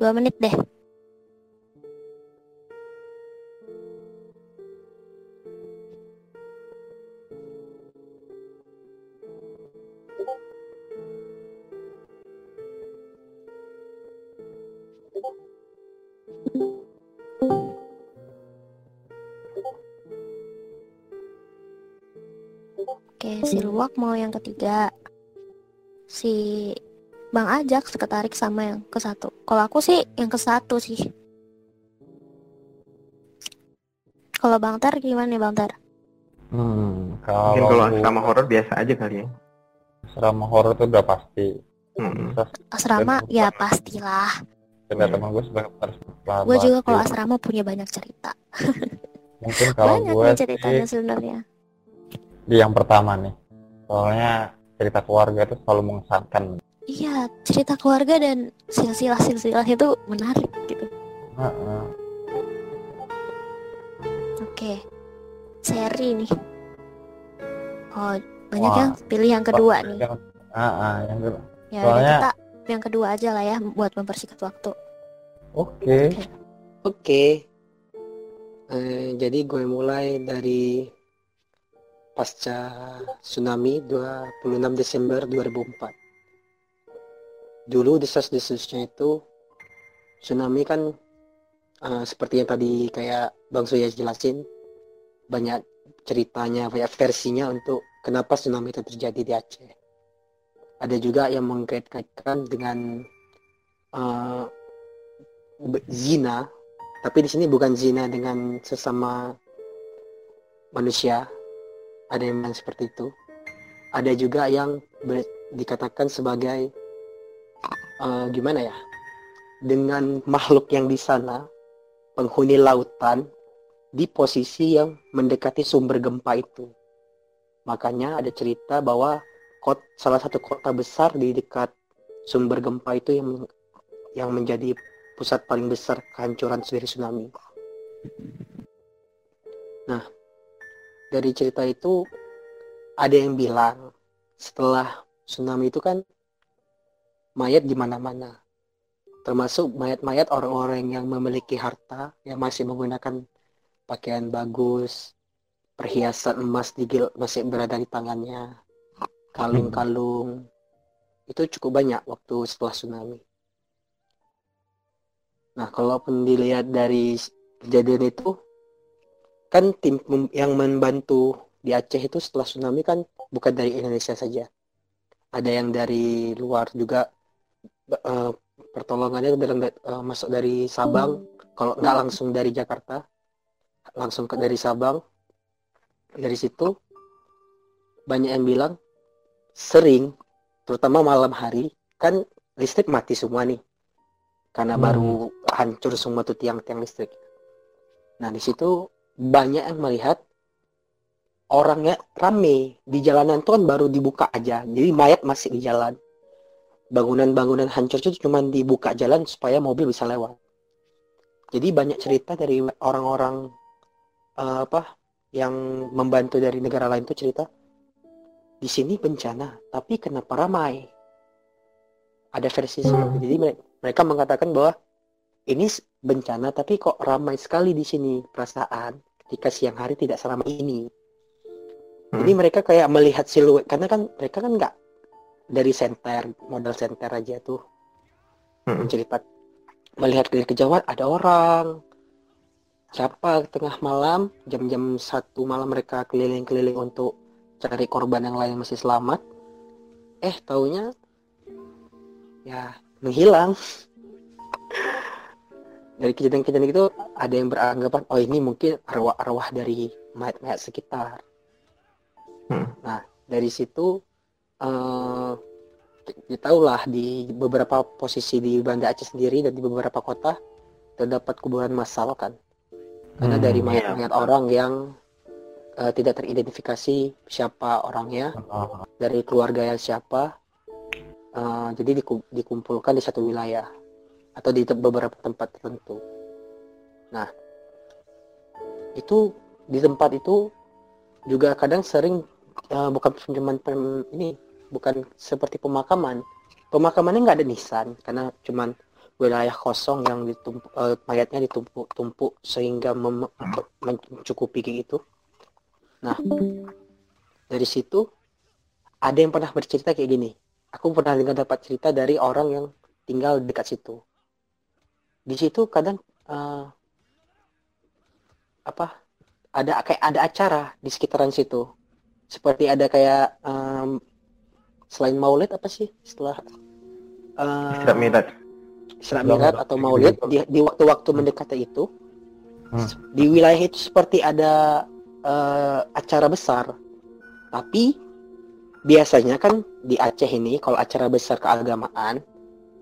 Dua menit deh. Luwak mau yang ketiga. Si Bang Ajak seketarik sama yang ke satu. Kalau aku sih yang ke satu sih. Kalau Bang Tar gimana nih Bang Tar? Hmm, Mungkin kalau kalau aku sama horor biasa aja kali ya. asrama horor tuh udah pasti. Hmm. Asrama Dan- ya pastilah. cerita teman gue sebagai Gue juga kalau asrama punya banyak cerita. mungkin kalau banyak gue nih sih ceritanya sebenarnya. di yang pertama nih. Soalnya cerita keluarga itu selalu mengesankan. Iya, cerita keluarga dan silsilah-silsilah itu menarik gitu. Heeh. Oke. Seri nih. Oh, banyak Wah. yang pilih yang kedua nih. Yang, ah, ah, yang kedua. Ya Soalnya- kita yang kedua aja lah ya buat mempersingkat waktu. Oke. Oke. Eh, jadi gue mulai dari pasca tsunami 26 Desember 2004. Dulu desas-desusnya itu tsunami kan eh, seperti yang tadi kayak Bang Suya jelasin banyak ceritanya, banyak versinya untuk kenapa tsunami itu terjadi di Aceh. Ada juga yang mengkait-kaitkan dengan be- zina tapi di sini bukan zina dengan sesama manusia ada yang bilang seperti itu ada juga yang dikatakan sebagai eh, gimana ya dengan makhluk yang di sana penghuni lautan di posisi yang mendekati sumber gempa itu makanya ada cerita bahwa kot, salah satu kota besar di dekat sumber gempa itu yang yang menjadi pusat paling besar kehancuran dari tsunami. Nah, dari cerita itu ada yang bilang setelah tsunami itu kan mayat di mana-mana. Termasuk mayat-mayat orang-orang yang memiliki harta yang masih menggunakan pakaian bagus, perhiasan emas di gil- masih berada di tangannya, kalung-kalung. Itu cukup banyak waktu setelah tsunami. Nah, kalaupun dilihat dari kejadian itu, kan tim yang membantu di Aceh itu setelah tsunami kan bukan dari Indonesia saja. Ada yang dari luar juga eh, pertolongannya dalam eh, masuk dari Sabang, kalau nggak langsung dari Jakarta. langsung ke dari Sabang dari situ banyak yang bilang sering terutama malam hari kan listrik mati semua nih karena Hmm. baru hancur semua tuh tiang-tiang listrik nah di situ banyak yang melihat orangnya rame di jalanan tuh kan baru dibuka aja. Jadi mayat masih di jalan. Bangunan-bangunan hancur itu cuma dibuka jalan supaya mobil bisa lewat. Jadi banyak cerita dari orang-orang eh, apa yang membantu dari negara lain tuh cerita di sini bencana tapi kenapa ramai? Ada versi seperti itu. jadi mere- mereka mengatakan bahwa ini bencana tapi kok ramai sekali di sini perasaan ketika siang hari tidak seramai ini. Jadi mereka kayak melihat siluet karena kan mereka kan nggak dari senter modal senter aja tuh. Hmm. mencerita melihat dari kejauhan ada orang. Siapa tengah malam jam-jam satu malam mereka keliling-keliling untuk cari korban yang lain masih selamat. Eh taunya ya menghilang dari kejadian-kejadian itu ada yang beranggapan oh ini mungkin arwah-arwah dari mayat-mayat sekitar. Hmm. nah dari situ eh kita tahulah di beberapa posisi di Banda Aceh sendiri dan di beberapa kota terdapat kuburan massal kan. Karena Hmm, dari mayat-mayat orang yang eh, tidak teridentifikasi siapa orangnya Oh, dari keluarga yang siapa eh, jadi diku- dikumpulkan di satu wilayah atau di beberapa tempat tertentu. Nah itu di tempat itu juga kadang sering eh, bukan cuma ini bukan seperti pemakaman. Pemakamannya nggak ada nisan karena cuman wilayah kosong yang ditumpuk eh, mayatnya ditumpuk-tumpuk sehingga mem- mencukupi gitu. Nah dari situ ada yang pernah bercerita kayak gini. Aku pernah dengar dapat cerita dari orang yang tinggal dekat situ di situ kadang eh, apa ada kayak ada acara di sekitaran situ seperti ada kayak em, selain maulid apa sih setelah eh, Isra Mi'raj. Isra atau. Maulid di, di waktu-waktu mendekati itu Hmm. di wilayah itu seperti ada eh, acara besar tapi biasanya kan di Aceh ini kalau acara besar keagamaan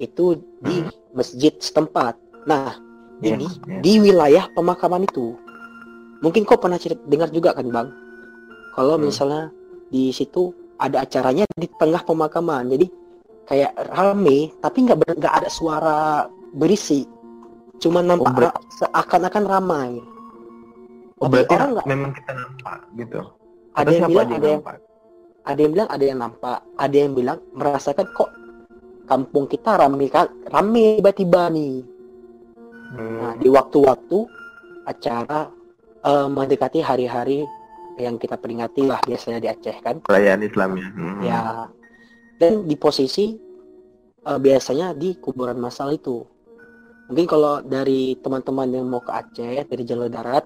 itu di masjid setempat nah Iya, ini iya. di wilayah pemakaman itu mungkin kau pernah cerita, dengar juga kan bang kalau Hmm. misalnya di situ ada acaranya di tengah pemakaman jadi kayak rame tapi nggak nggak ada suara berisi cuma nampak ber- ra- seakan-akan ramai Oh, berarti orang nggak memang kita nampak gitu. ada yang siapa bilang ada yang nampak? ada yang bilang ada yang nampak ada yang bilang merasakan kok kampung kita rame rame tiba-tiba nih Hmm. Nah, di waktu-waktu acara eh, mendekati hari-hari yang kita peringati lah biasanya di Aceh kan. perayaan Islam ya. Hmm. Ya. Dan di posisi eh, biasanya di kuburan massal itu. Mungkin kalau dari teman-teman yang mau ke Aceh dari jalur darat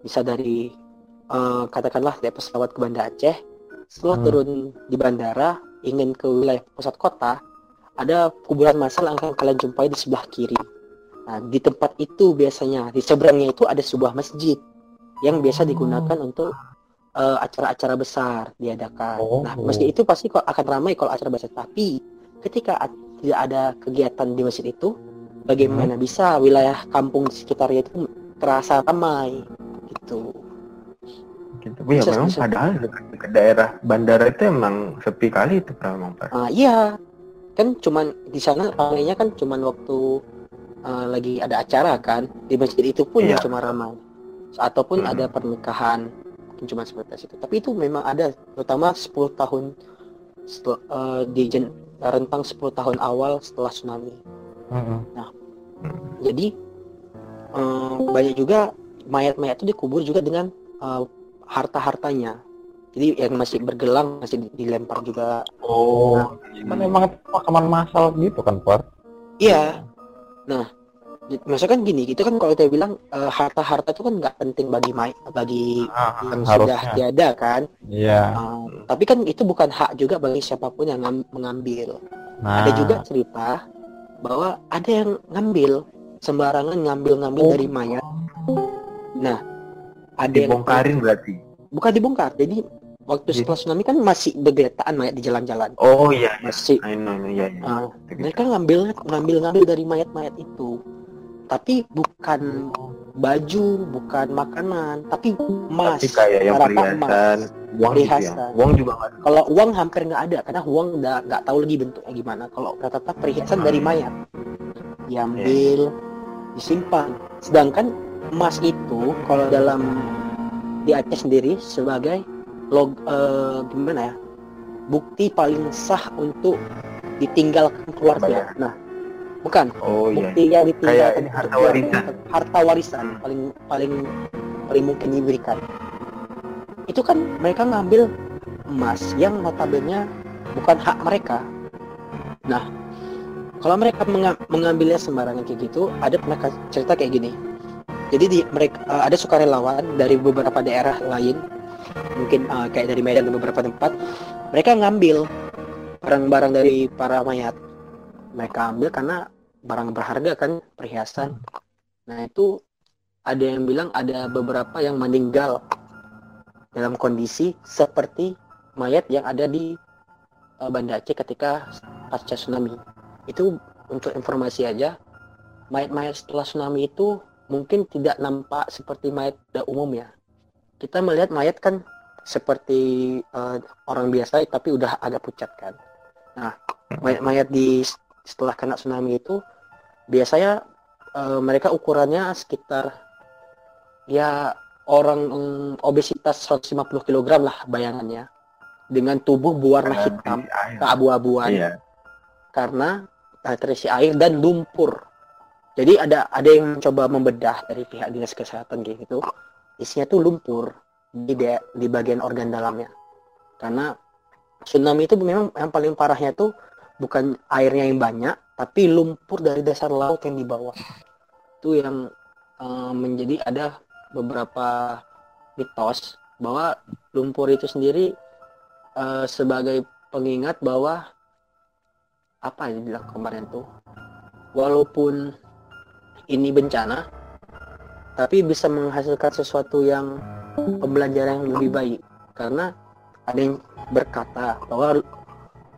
bisa dari eh, katakanlah dari pesawat ke Banda Aceh. Setelah Hmm. turun di bandara ingin ke wilayah pusat kota, ada kuburan massal yang akan kalian jumpai di sebelah kiri. Nah, di tempat itu biasanya di seberangnya itu ada sebuah masjid yang biasa digunakan untuk eh, acara-acara besar diadakan. Oh. Nah, masjid itu pasti kok akan ramai kalau acara besar. Tapi ketika tidak ada kegiatan di masjid itu, bagaimana bisa wilayah kampung sekitarnya itu terasa ramai gitu. Gitu. Bisa- memang bisa. padahal dekat daerah bandara itu emang sepi kali itu memang Pak. Ah, iya, kan cuman di sana ramainya kan cuman waktu eh, lagi ada acara kan di masjid itu pun yang cuma ramai. Ataupun Hmm. ada pernikahan mungkin cuma seperti itu. Tapi itu memang ada terutama 10 tahun setel- eh, di jen- rentang 10 tahun awal setelah tsunami. Mm-mm. Jadi eh, banyak juga mayat-mayat itu dikubur juga dengan eh, harta-hartanya. Jadi yang masih bergelang masih di- dilempar juga. Oh, kan emang itu pemakaman massal gitu kan, Pak? Iya. Nah, maksudnya kan gini, itu kan kalau kita bilang eh, harta-harta itu kan nggak penting bagi may bagi Ah, yang sudah harusnya. tiada kan. Iya. Eh, tapi kan itu bukan hak juga bagi siapa pun yang ngam- mengambil. Nah, Ada juga cerita bahwa ada yang ngambil sembarangan ngambil-ngambil Oh. dari mayat. Nah, ada yang Dibongkarin berarti. bukan dibongkar jadi waktu setelah tsunami kan masih bergeletaan mayat di jalan-jalan. Oh iya, iya. masih. I know, I know, iya, iya. ah, mereka ngambil ngambil ngambil dari mayat-mayat itu. Tapi bukan baju bukan makanan tapi emas Tapi kayak yang perhiasan, uang gitu ya. Uang juga nggak kalau uang hampir nggak ada karena uang udah nggak tahu lagi bentuknya gimana. Kalau rata-rata perhiasan dari mayat. Diambil disimpan. Sedangkan emas itu kalau dalam di Aceh sendiri sebagai log eh, gimana ya bukti paling sah untuk ditinggalkan keluarga. Nah bukan. Oh iya. bukti yang ditinggalkan Kayak ini harta warisan. harta warisan paling paling paling mungkin diberikan. Itu kan mereka ngambil emas yang notabene bukan hak mereka. Nah kalau mereka menga- mengambilnya sembarangan kayak gitu ada pernah ka- cerita kayak gini. Jadi di mereka eh, ada sukarelawan dari beberapa daerah lain mungkin eh, kayak dari Medan dan beberapa tempat mereka ngambil barang-barang dari para mayat. Mereka ambil karena barang berharga kan perhiasan. Nah itu ada yang bilang ada beberapa yang meninggal dalam kondisi seperti mayat yang ada di eh, Banda Aceh ketika pasca tsunami. Itu untuk informasi aja mayat-mayat setelah tsunami itu mungkin tidak nampak seperti mayat umum ya kita melihat mayat kan seperti eh, orang biasa tapi udah agak pucat kan nah mayat-mayat di setelah kena tsunami itu biasanya eh, mereka ukurannya sekitar ya orang mm, obesitas 150 kg lah bayangannya dengan tubuh berwarna hitam keabu-abuan Iya. karena uh, terisi air dan lumpur. Jadi ada ada yang mencoba membedah dari pihak dinas kesehatan gitu. Isinya tuh lumpur di de- di bagian organ dalamnya. Karena tsunami itu memang yang paling parahnya tuh bukan airnya yang banyak, tapi lumpur dari dasar laut yang di bawah. Itu yang uh, menjadi ada beberapa mitos bahwa lumpur itu sendiri uh, sebagai pengingat bahwa apa yang bilang kemarin tuh walaupun ini bencana tapi bisa menghasilkan sesuatu yang pembelajaran yang lebih baik karena ada yang berkata bahwa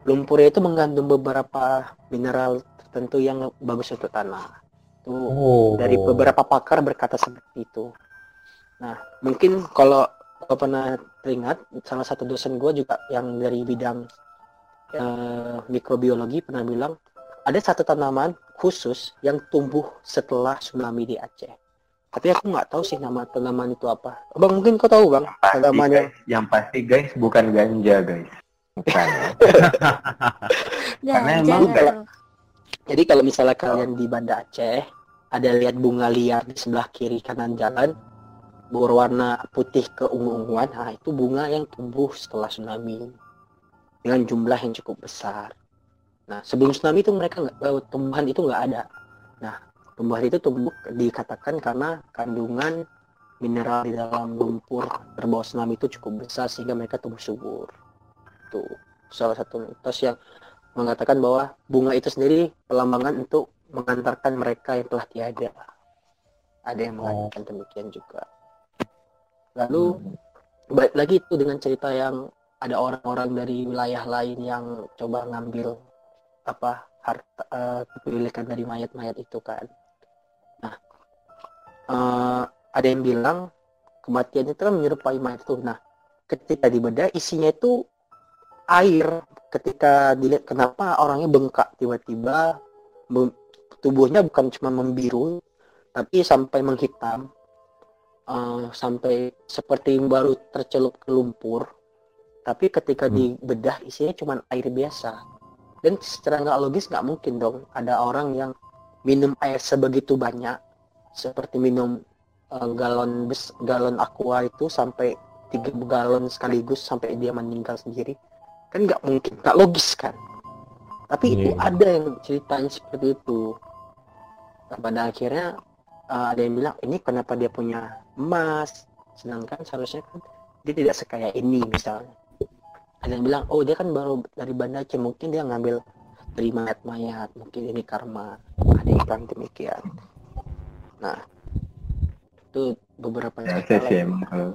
lumpur itu mengandung beberapa mineral tertentu yang bagus untuk tanah itu Oh. dari beberapa pakar berkata seperti itu nah mungkin kalau kalau pernah teringat salah satu dosen gue juga yang dari bidang eh, mikrobiologi pernah bilang ada satu tanaman khusus yang tumbuh setelah tsunami di Aceh. Tapi aku nggak tahu sih nama tanaman itu apa. Bang mungkin kau tahu bang Pasti, tanamannya? guys. Yang pasti guys bukan ganja guys. Bukan. Nggak, Karena emang kalau-. Jadi kalau misalnya kalian di Banda Aceh ada lihat bunga liar di sebelah kiri kanan jalan berwarna putih ke ungu-unguan, nah itu bunga yang tumbuh setelah tsunami dengan jumlah yang cukup besar. Nah sebelum tsunami itu mereka nggak eh, tumbuhan itu nggak ada. Nah tumbuhan itu tumbuh dikatakan karena kandungan mineral di dalam lumpur terbawa tsunami itu cukup besar sehingga mereka tumbuh subur. Itu salah satu mitos yang mengatakan bahwa bunga itu sendiri pelambangan untuk mengantarkan mereka yang telah tiada. Ada yang mengatakan demikian juga. Lalu balik lagi itu dengan cerita yang ada orang-orang dari wilayah lain yang coba ngambil apa harta eh, kepemilikan dari mayat-mayat itu kan. Eh, ada yang bilang kematian itu kan menyerupai mayat itu. Nah, ketika dibedah isinya itu air. Ketika dilihat kenapa orangnya bengkak tiba-tiba tubuhnya bukan cuma membiru tapi sampai menghitam. Eh, sampai seperti baru tercelup ke lumpur. Tapi ketika Hmm. dibedah isinya cuma air biasa. Dan secara nggak logis nggak mungkin dong ada orang yang minum air sebegitu banyak seperti minum eh, galon bes galon aqua itu sampai tiga galon sekaligus sampai dia meninggal sendiri. Kan nggak mungkin nggak logis kan? Tapi itu Iya. ada yang ceritanya seperti itu. Nah, pada akhirnya uh, ada yang bilang ini kenapa dia punya emas? Sedangkan seharusnya kan dia tidak sekaya ini misalnya. Ada yang bilang oh dia kan baru dari Banda Aceh mungkin dia ngambil dari mayat-mayat mungkin ini karma ada yang bilang demikian nah itu beberapa Ya, cerita saya sih emang kalau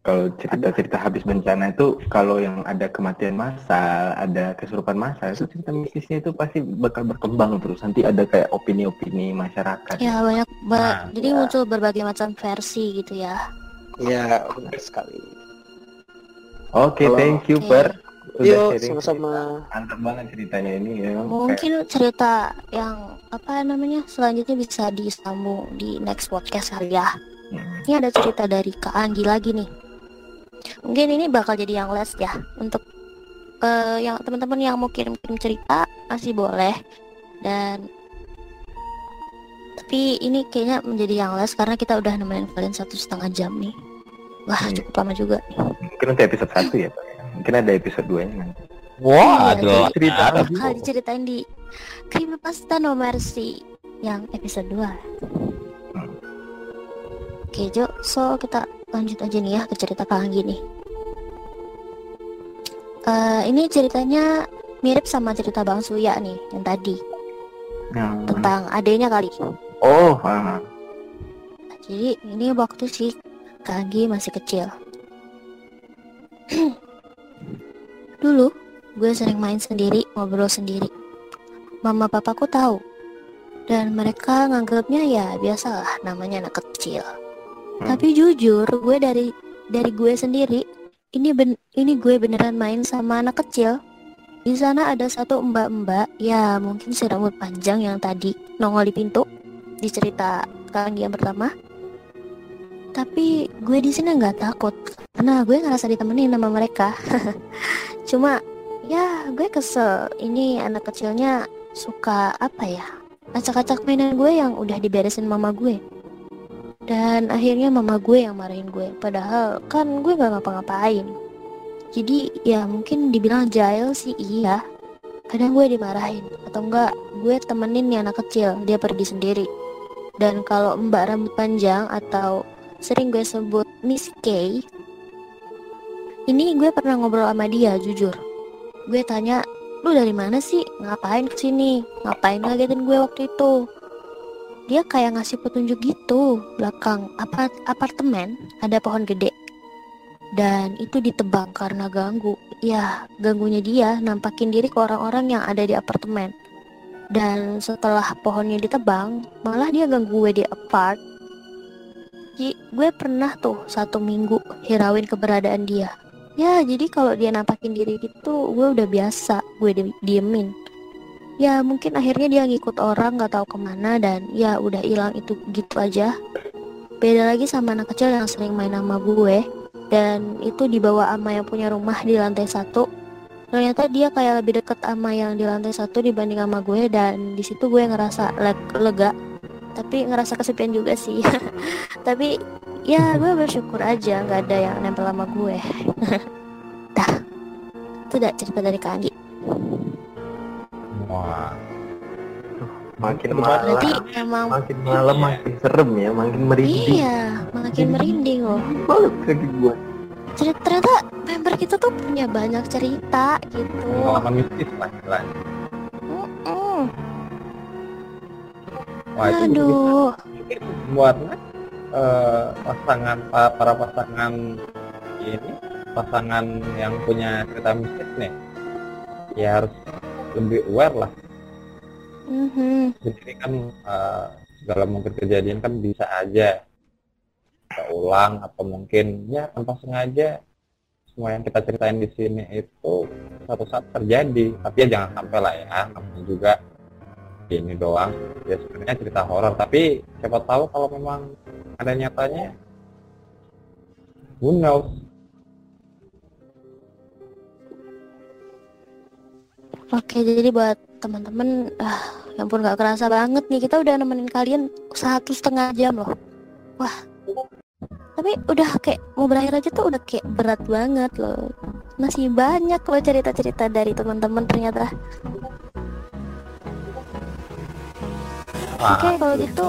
kalau cerita-cerita habis bencana itu kalau yang ada kematian massal, ada kesurupan massal itu cerita mistisnya itu pasti bakal berkembang terus. Nanti ada kayak opini-opini masyarakat. Ya banyak ba- Nah, jadi ya. muncul berbagai macam versi gitu ya. Iya, benar sekali. Oke, Kalau- thank you. Per. Yuk, sama-sama. Mantap banget ceritanya ini ya. Mungkin cerita yang apa namanya selanjutnya bisa disambung di next podcast kali ya. Hmm. Ini ada cerita dari Kak Anggi lagi nih. Mungkin ini bakal jadi yang last ya untuk eh, yang teman-teman yang mau kirim-kirim cerita masih boleh dan tapi ini kayaknya menjadi yang last karena kita udah nemenin kalian satu setengah jam nih. Wah Hmm. cukup lama juga nih. Mungkin untuk episode 1 ya, Pak. Mungkin ada episode 2-nya nanti. Wah, Iya, ada cerita ada. apa? bakal diceritain di Creepypasta No Mercy yang episode 2 Hmm. Oke Jo, so kita lanjut aja nih ya ke cerita Kak Anggi nih Eh, Ini ceritanya mirip sama cerita Bang Suya nih yang tadi Yang Tentang adenya kali Oh, ah. Jadi ini waktu si Kak Anggi masih kecil Dulu gue sering main sendiri, ngobrol sendiri Mama papaku tahu Dan mereka nganggapnya ya biasalah namanya anak kecil Hmm. Tapi jujur gue dari dari gue sendiri ini ben, ini gue beneran main sama anak kecil. Di sana ada satu mbak-mbak, ya mungkin si rambut panjang yang tadi nongol di pintu di cerita Kang yang pertama. Tapi gue di sini nggak takut. Karena gue ngerasa ditemenin sama mereka. Cuma ya gue kesel. Ini anak kecilnya suka apa ya acak-acak mainan gue yang udah diberesin mama gue. Dan akhirnya mama gue yang marahin gue. Padahal kan gue nggak ngapa-ngapain. Jadi ya mungkin dibilang jahil sih iya. Kadang gue dimarahin. Atau enggak gue temenin nih anak kecil. Dia pergi sendiri. Dan kalau mbak rambut panjang atau sering gue sebut Miss K. Ini gue pernah ngobrol sama dia jujur. Gue tanya lu dari mana sih? Ngapain ke sini ngapain ngagetin gue waktu itu? Dia kayak ngasih petunjuk gitu belakang apart apartemen ada pohon gede. Dan itu ditebang karena ganggu. Ya ganggunya dia nampakin diri ke orang-orang yang ada di apartemen. Dan setelah pohonnya ditebang malah dia ganggu gue di apart Ji, gue pernah tuh satu minggu hirauin keberadaan dia. Ya jadi kalau dia nampakin diri gitu gue udah biasa gue di- diemin. Ya mungkin akhirnya dia ngikut orang nggak tahu ke mana dan ya udah hilang itu gitu aja. Beda lagi sama anak kecil yang sering main sama gue dan itu dibawa ama yang punya rumah di lantai satu. Ternyata dia kayak lebih deket sama yang di lantai satu dibanding sama gue dan di situ gue ngerasa leg- lega tapi ngerasa kesepian juga sih. Tapi ya gue bersyukur aja nggak ada yang nempel sama gue. Dah. Itu udah cerita dari Kak Anggi. Wah, Makin berarti malam, emang makin malam makin serem ya, makin merinding. iya makin merinding loh. Banget kaki gua. cerita ternyata member kita tuh punya banyak cerita gitu. Pengalaman mistis lah. Mm-mm. Wah, itu aduh. buat eh, pasangan pa- para pasangan ini pasangan yang punya cerita mistis nih. Ya harus lebih aware lah. Mhm. jadi kan eh, segala mungkin kejadian kan bisa aja ulang atau mungkin ya tanpa sengaja semua yang kita ceritain di sini itu suatu saat terjadi. Tapi ya jangan sampai lah ya namanya juga ini doang ya sebenarnya cerita horor tapi siapa tahu kalau memang ada nyatanya who knows Oke, jadi buat teman-teman, ah, ya ampun nggak kerasa banget nih kita udah nemenin kalian satu setengah jam loh. Wah, tapi udah kayak mau berakhir aja tuh udah kayak berat banget loh. Masih banyak loh cerita-cerita dari teman-teman ternyata. Oke, kalau gitu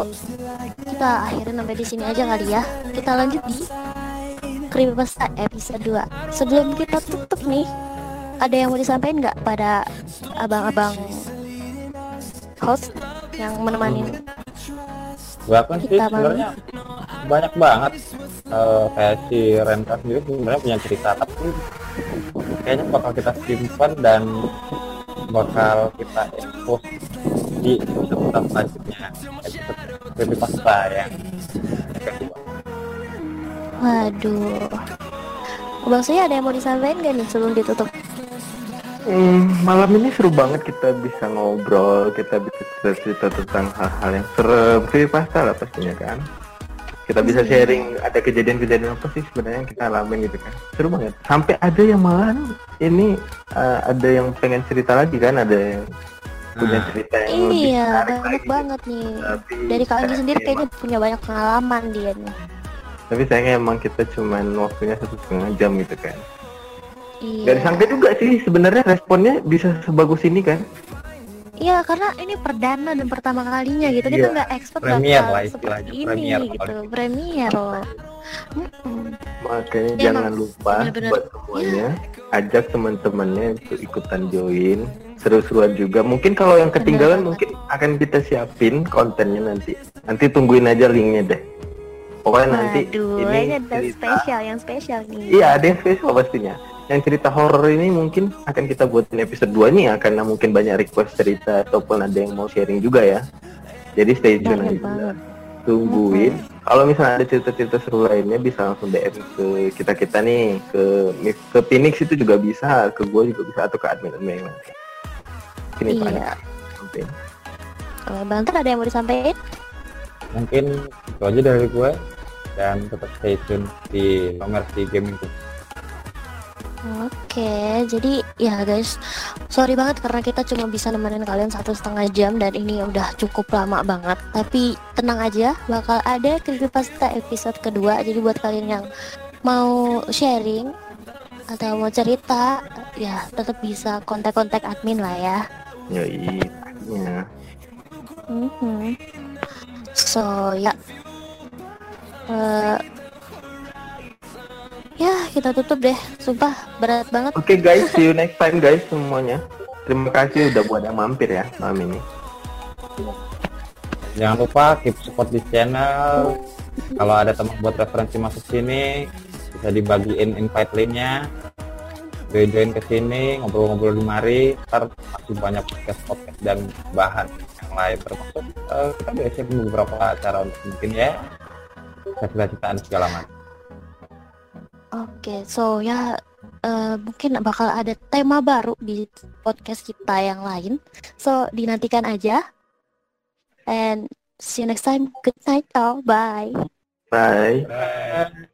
kita akhirnya sampai di sini aja kali ya. Kita lanjut di Creepypasta episode 2. Sebelum kita tutup nih, ada yang mau disampaikan nggak pada abang-abang host yang menemani gua kan sih? sebenarnya banyak banget. Uh, kayak si Renka sendiri sebenarnya punya cerita tapi kayaknya bakal kita simpan dan bakal kita expose di episode selanjutnya episode pasta yang kedua waduh Bang saya ada yang mau disampaikan gak nih sebelum ditutup? Hmm, malam ini seru banget kita bisa ngobrol, kita bisa cerita tentang hal-hal yang seru, pasta lah pastinya kan. Kita bisa iya. sharing ada kejadian-kejadian apa sih sebenarnya yang kita alamin gitu kan. Seru banget. Sampai ada yang malah ini uh, ada yang pengen cerita lagi kan, ada yang punya nah. cerita yang iya, lebih banyak lagi, banget nih. Tapi, Dari kalian sendiri kayaknya punya banyak pengalaman dia nih. Tapi sayangnya emang kita cuman waktunya satu setengah jam gitu kan. Iya. Gak disangka juga sih sebenarnya responnya bisa sebagus ini kan. Iya karena ini perdana dan pertama kalinya gitu kita iya. nggak expert premier lah seperti ini premier, gitu premier loh. Makanya ya, jangan lupa bener -bener. buat semuanya ya. ajak teman-temannya untuk ikutan join seru-seruan juga. Mungkin kalau yang ketinggalan mungkin akan kita siapin kontennya nanti. Nanti tungguin aja linknya deh. Pokoknya Waduh, nanti ini ada spesial yang spesial nih. Iya ada yang spesial pastinya yang cerita horor ini mungkin akan kita buatin episode 2 nih ya karena mungkin banyak request cerita ataupun ada yang mau sharing juga ya. Jadi stay tune aja. Tungguin. Mm-hmm. Kalau misalnya ada cerita-cerita seru lainnya bisa langsung DM ke kita-kita nih ke ke Phoenix itu juga bisa, ke gue juga bisa atau ke admin admin yang lain. Ini iya. Sampai. Kalau Banter ada yang mau disampaikan? Mungkin itu aja dari gue dan tetap stay tune di Nomersi Gaming tuh. Oke, jadi ya guys, sorry banget karena kita cuma bisa nemenin kalian satu setengah jam dan ini udah cukup lama banget. Tapi tenang aja, bakal ada creepypasta episode kedua. Jadi buat kalian yang mau sharing atau mau cerita, ya tetap bisa kontak-kontak admin lah ya. Yoi, ya. Mm -hmm. So ya, uh, ya kita tutup deh. Sumpah berat banget. Oke okay, guys see you next time guys semuanya. Terima kasih udah buat yang mampir ya malam ini. Jangan lupa keep support di channel. Kalau ada teman buat referensi masuk sini bisa dibagiin invite linknya join join ke sini ngobrol-ngobrol di mari ntar masih banyak podcast podcast dan bahan yang lain termasuk uh, kita biasanya beberapa acara untuk mungkin ya cerita-citaan segala macam Oke, so ya uh, mungkin bakal ada tema baru di podcast kita yang lain. So dinantikan aja. And see you next time. Good night all. Bye. Bye. Bye.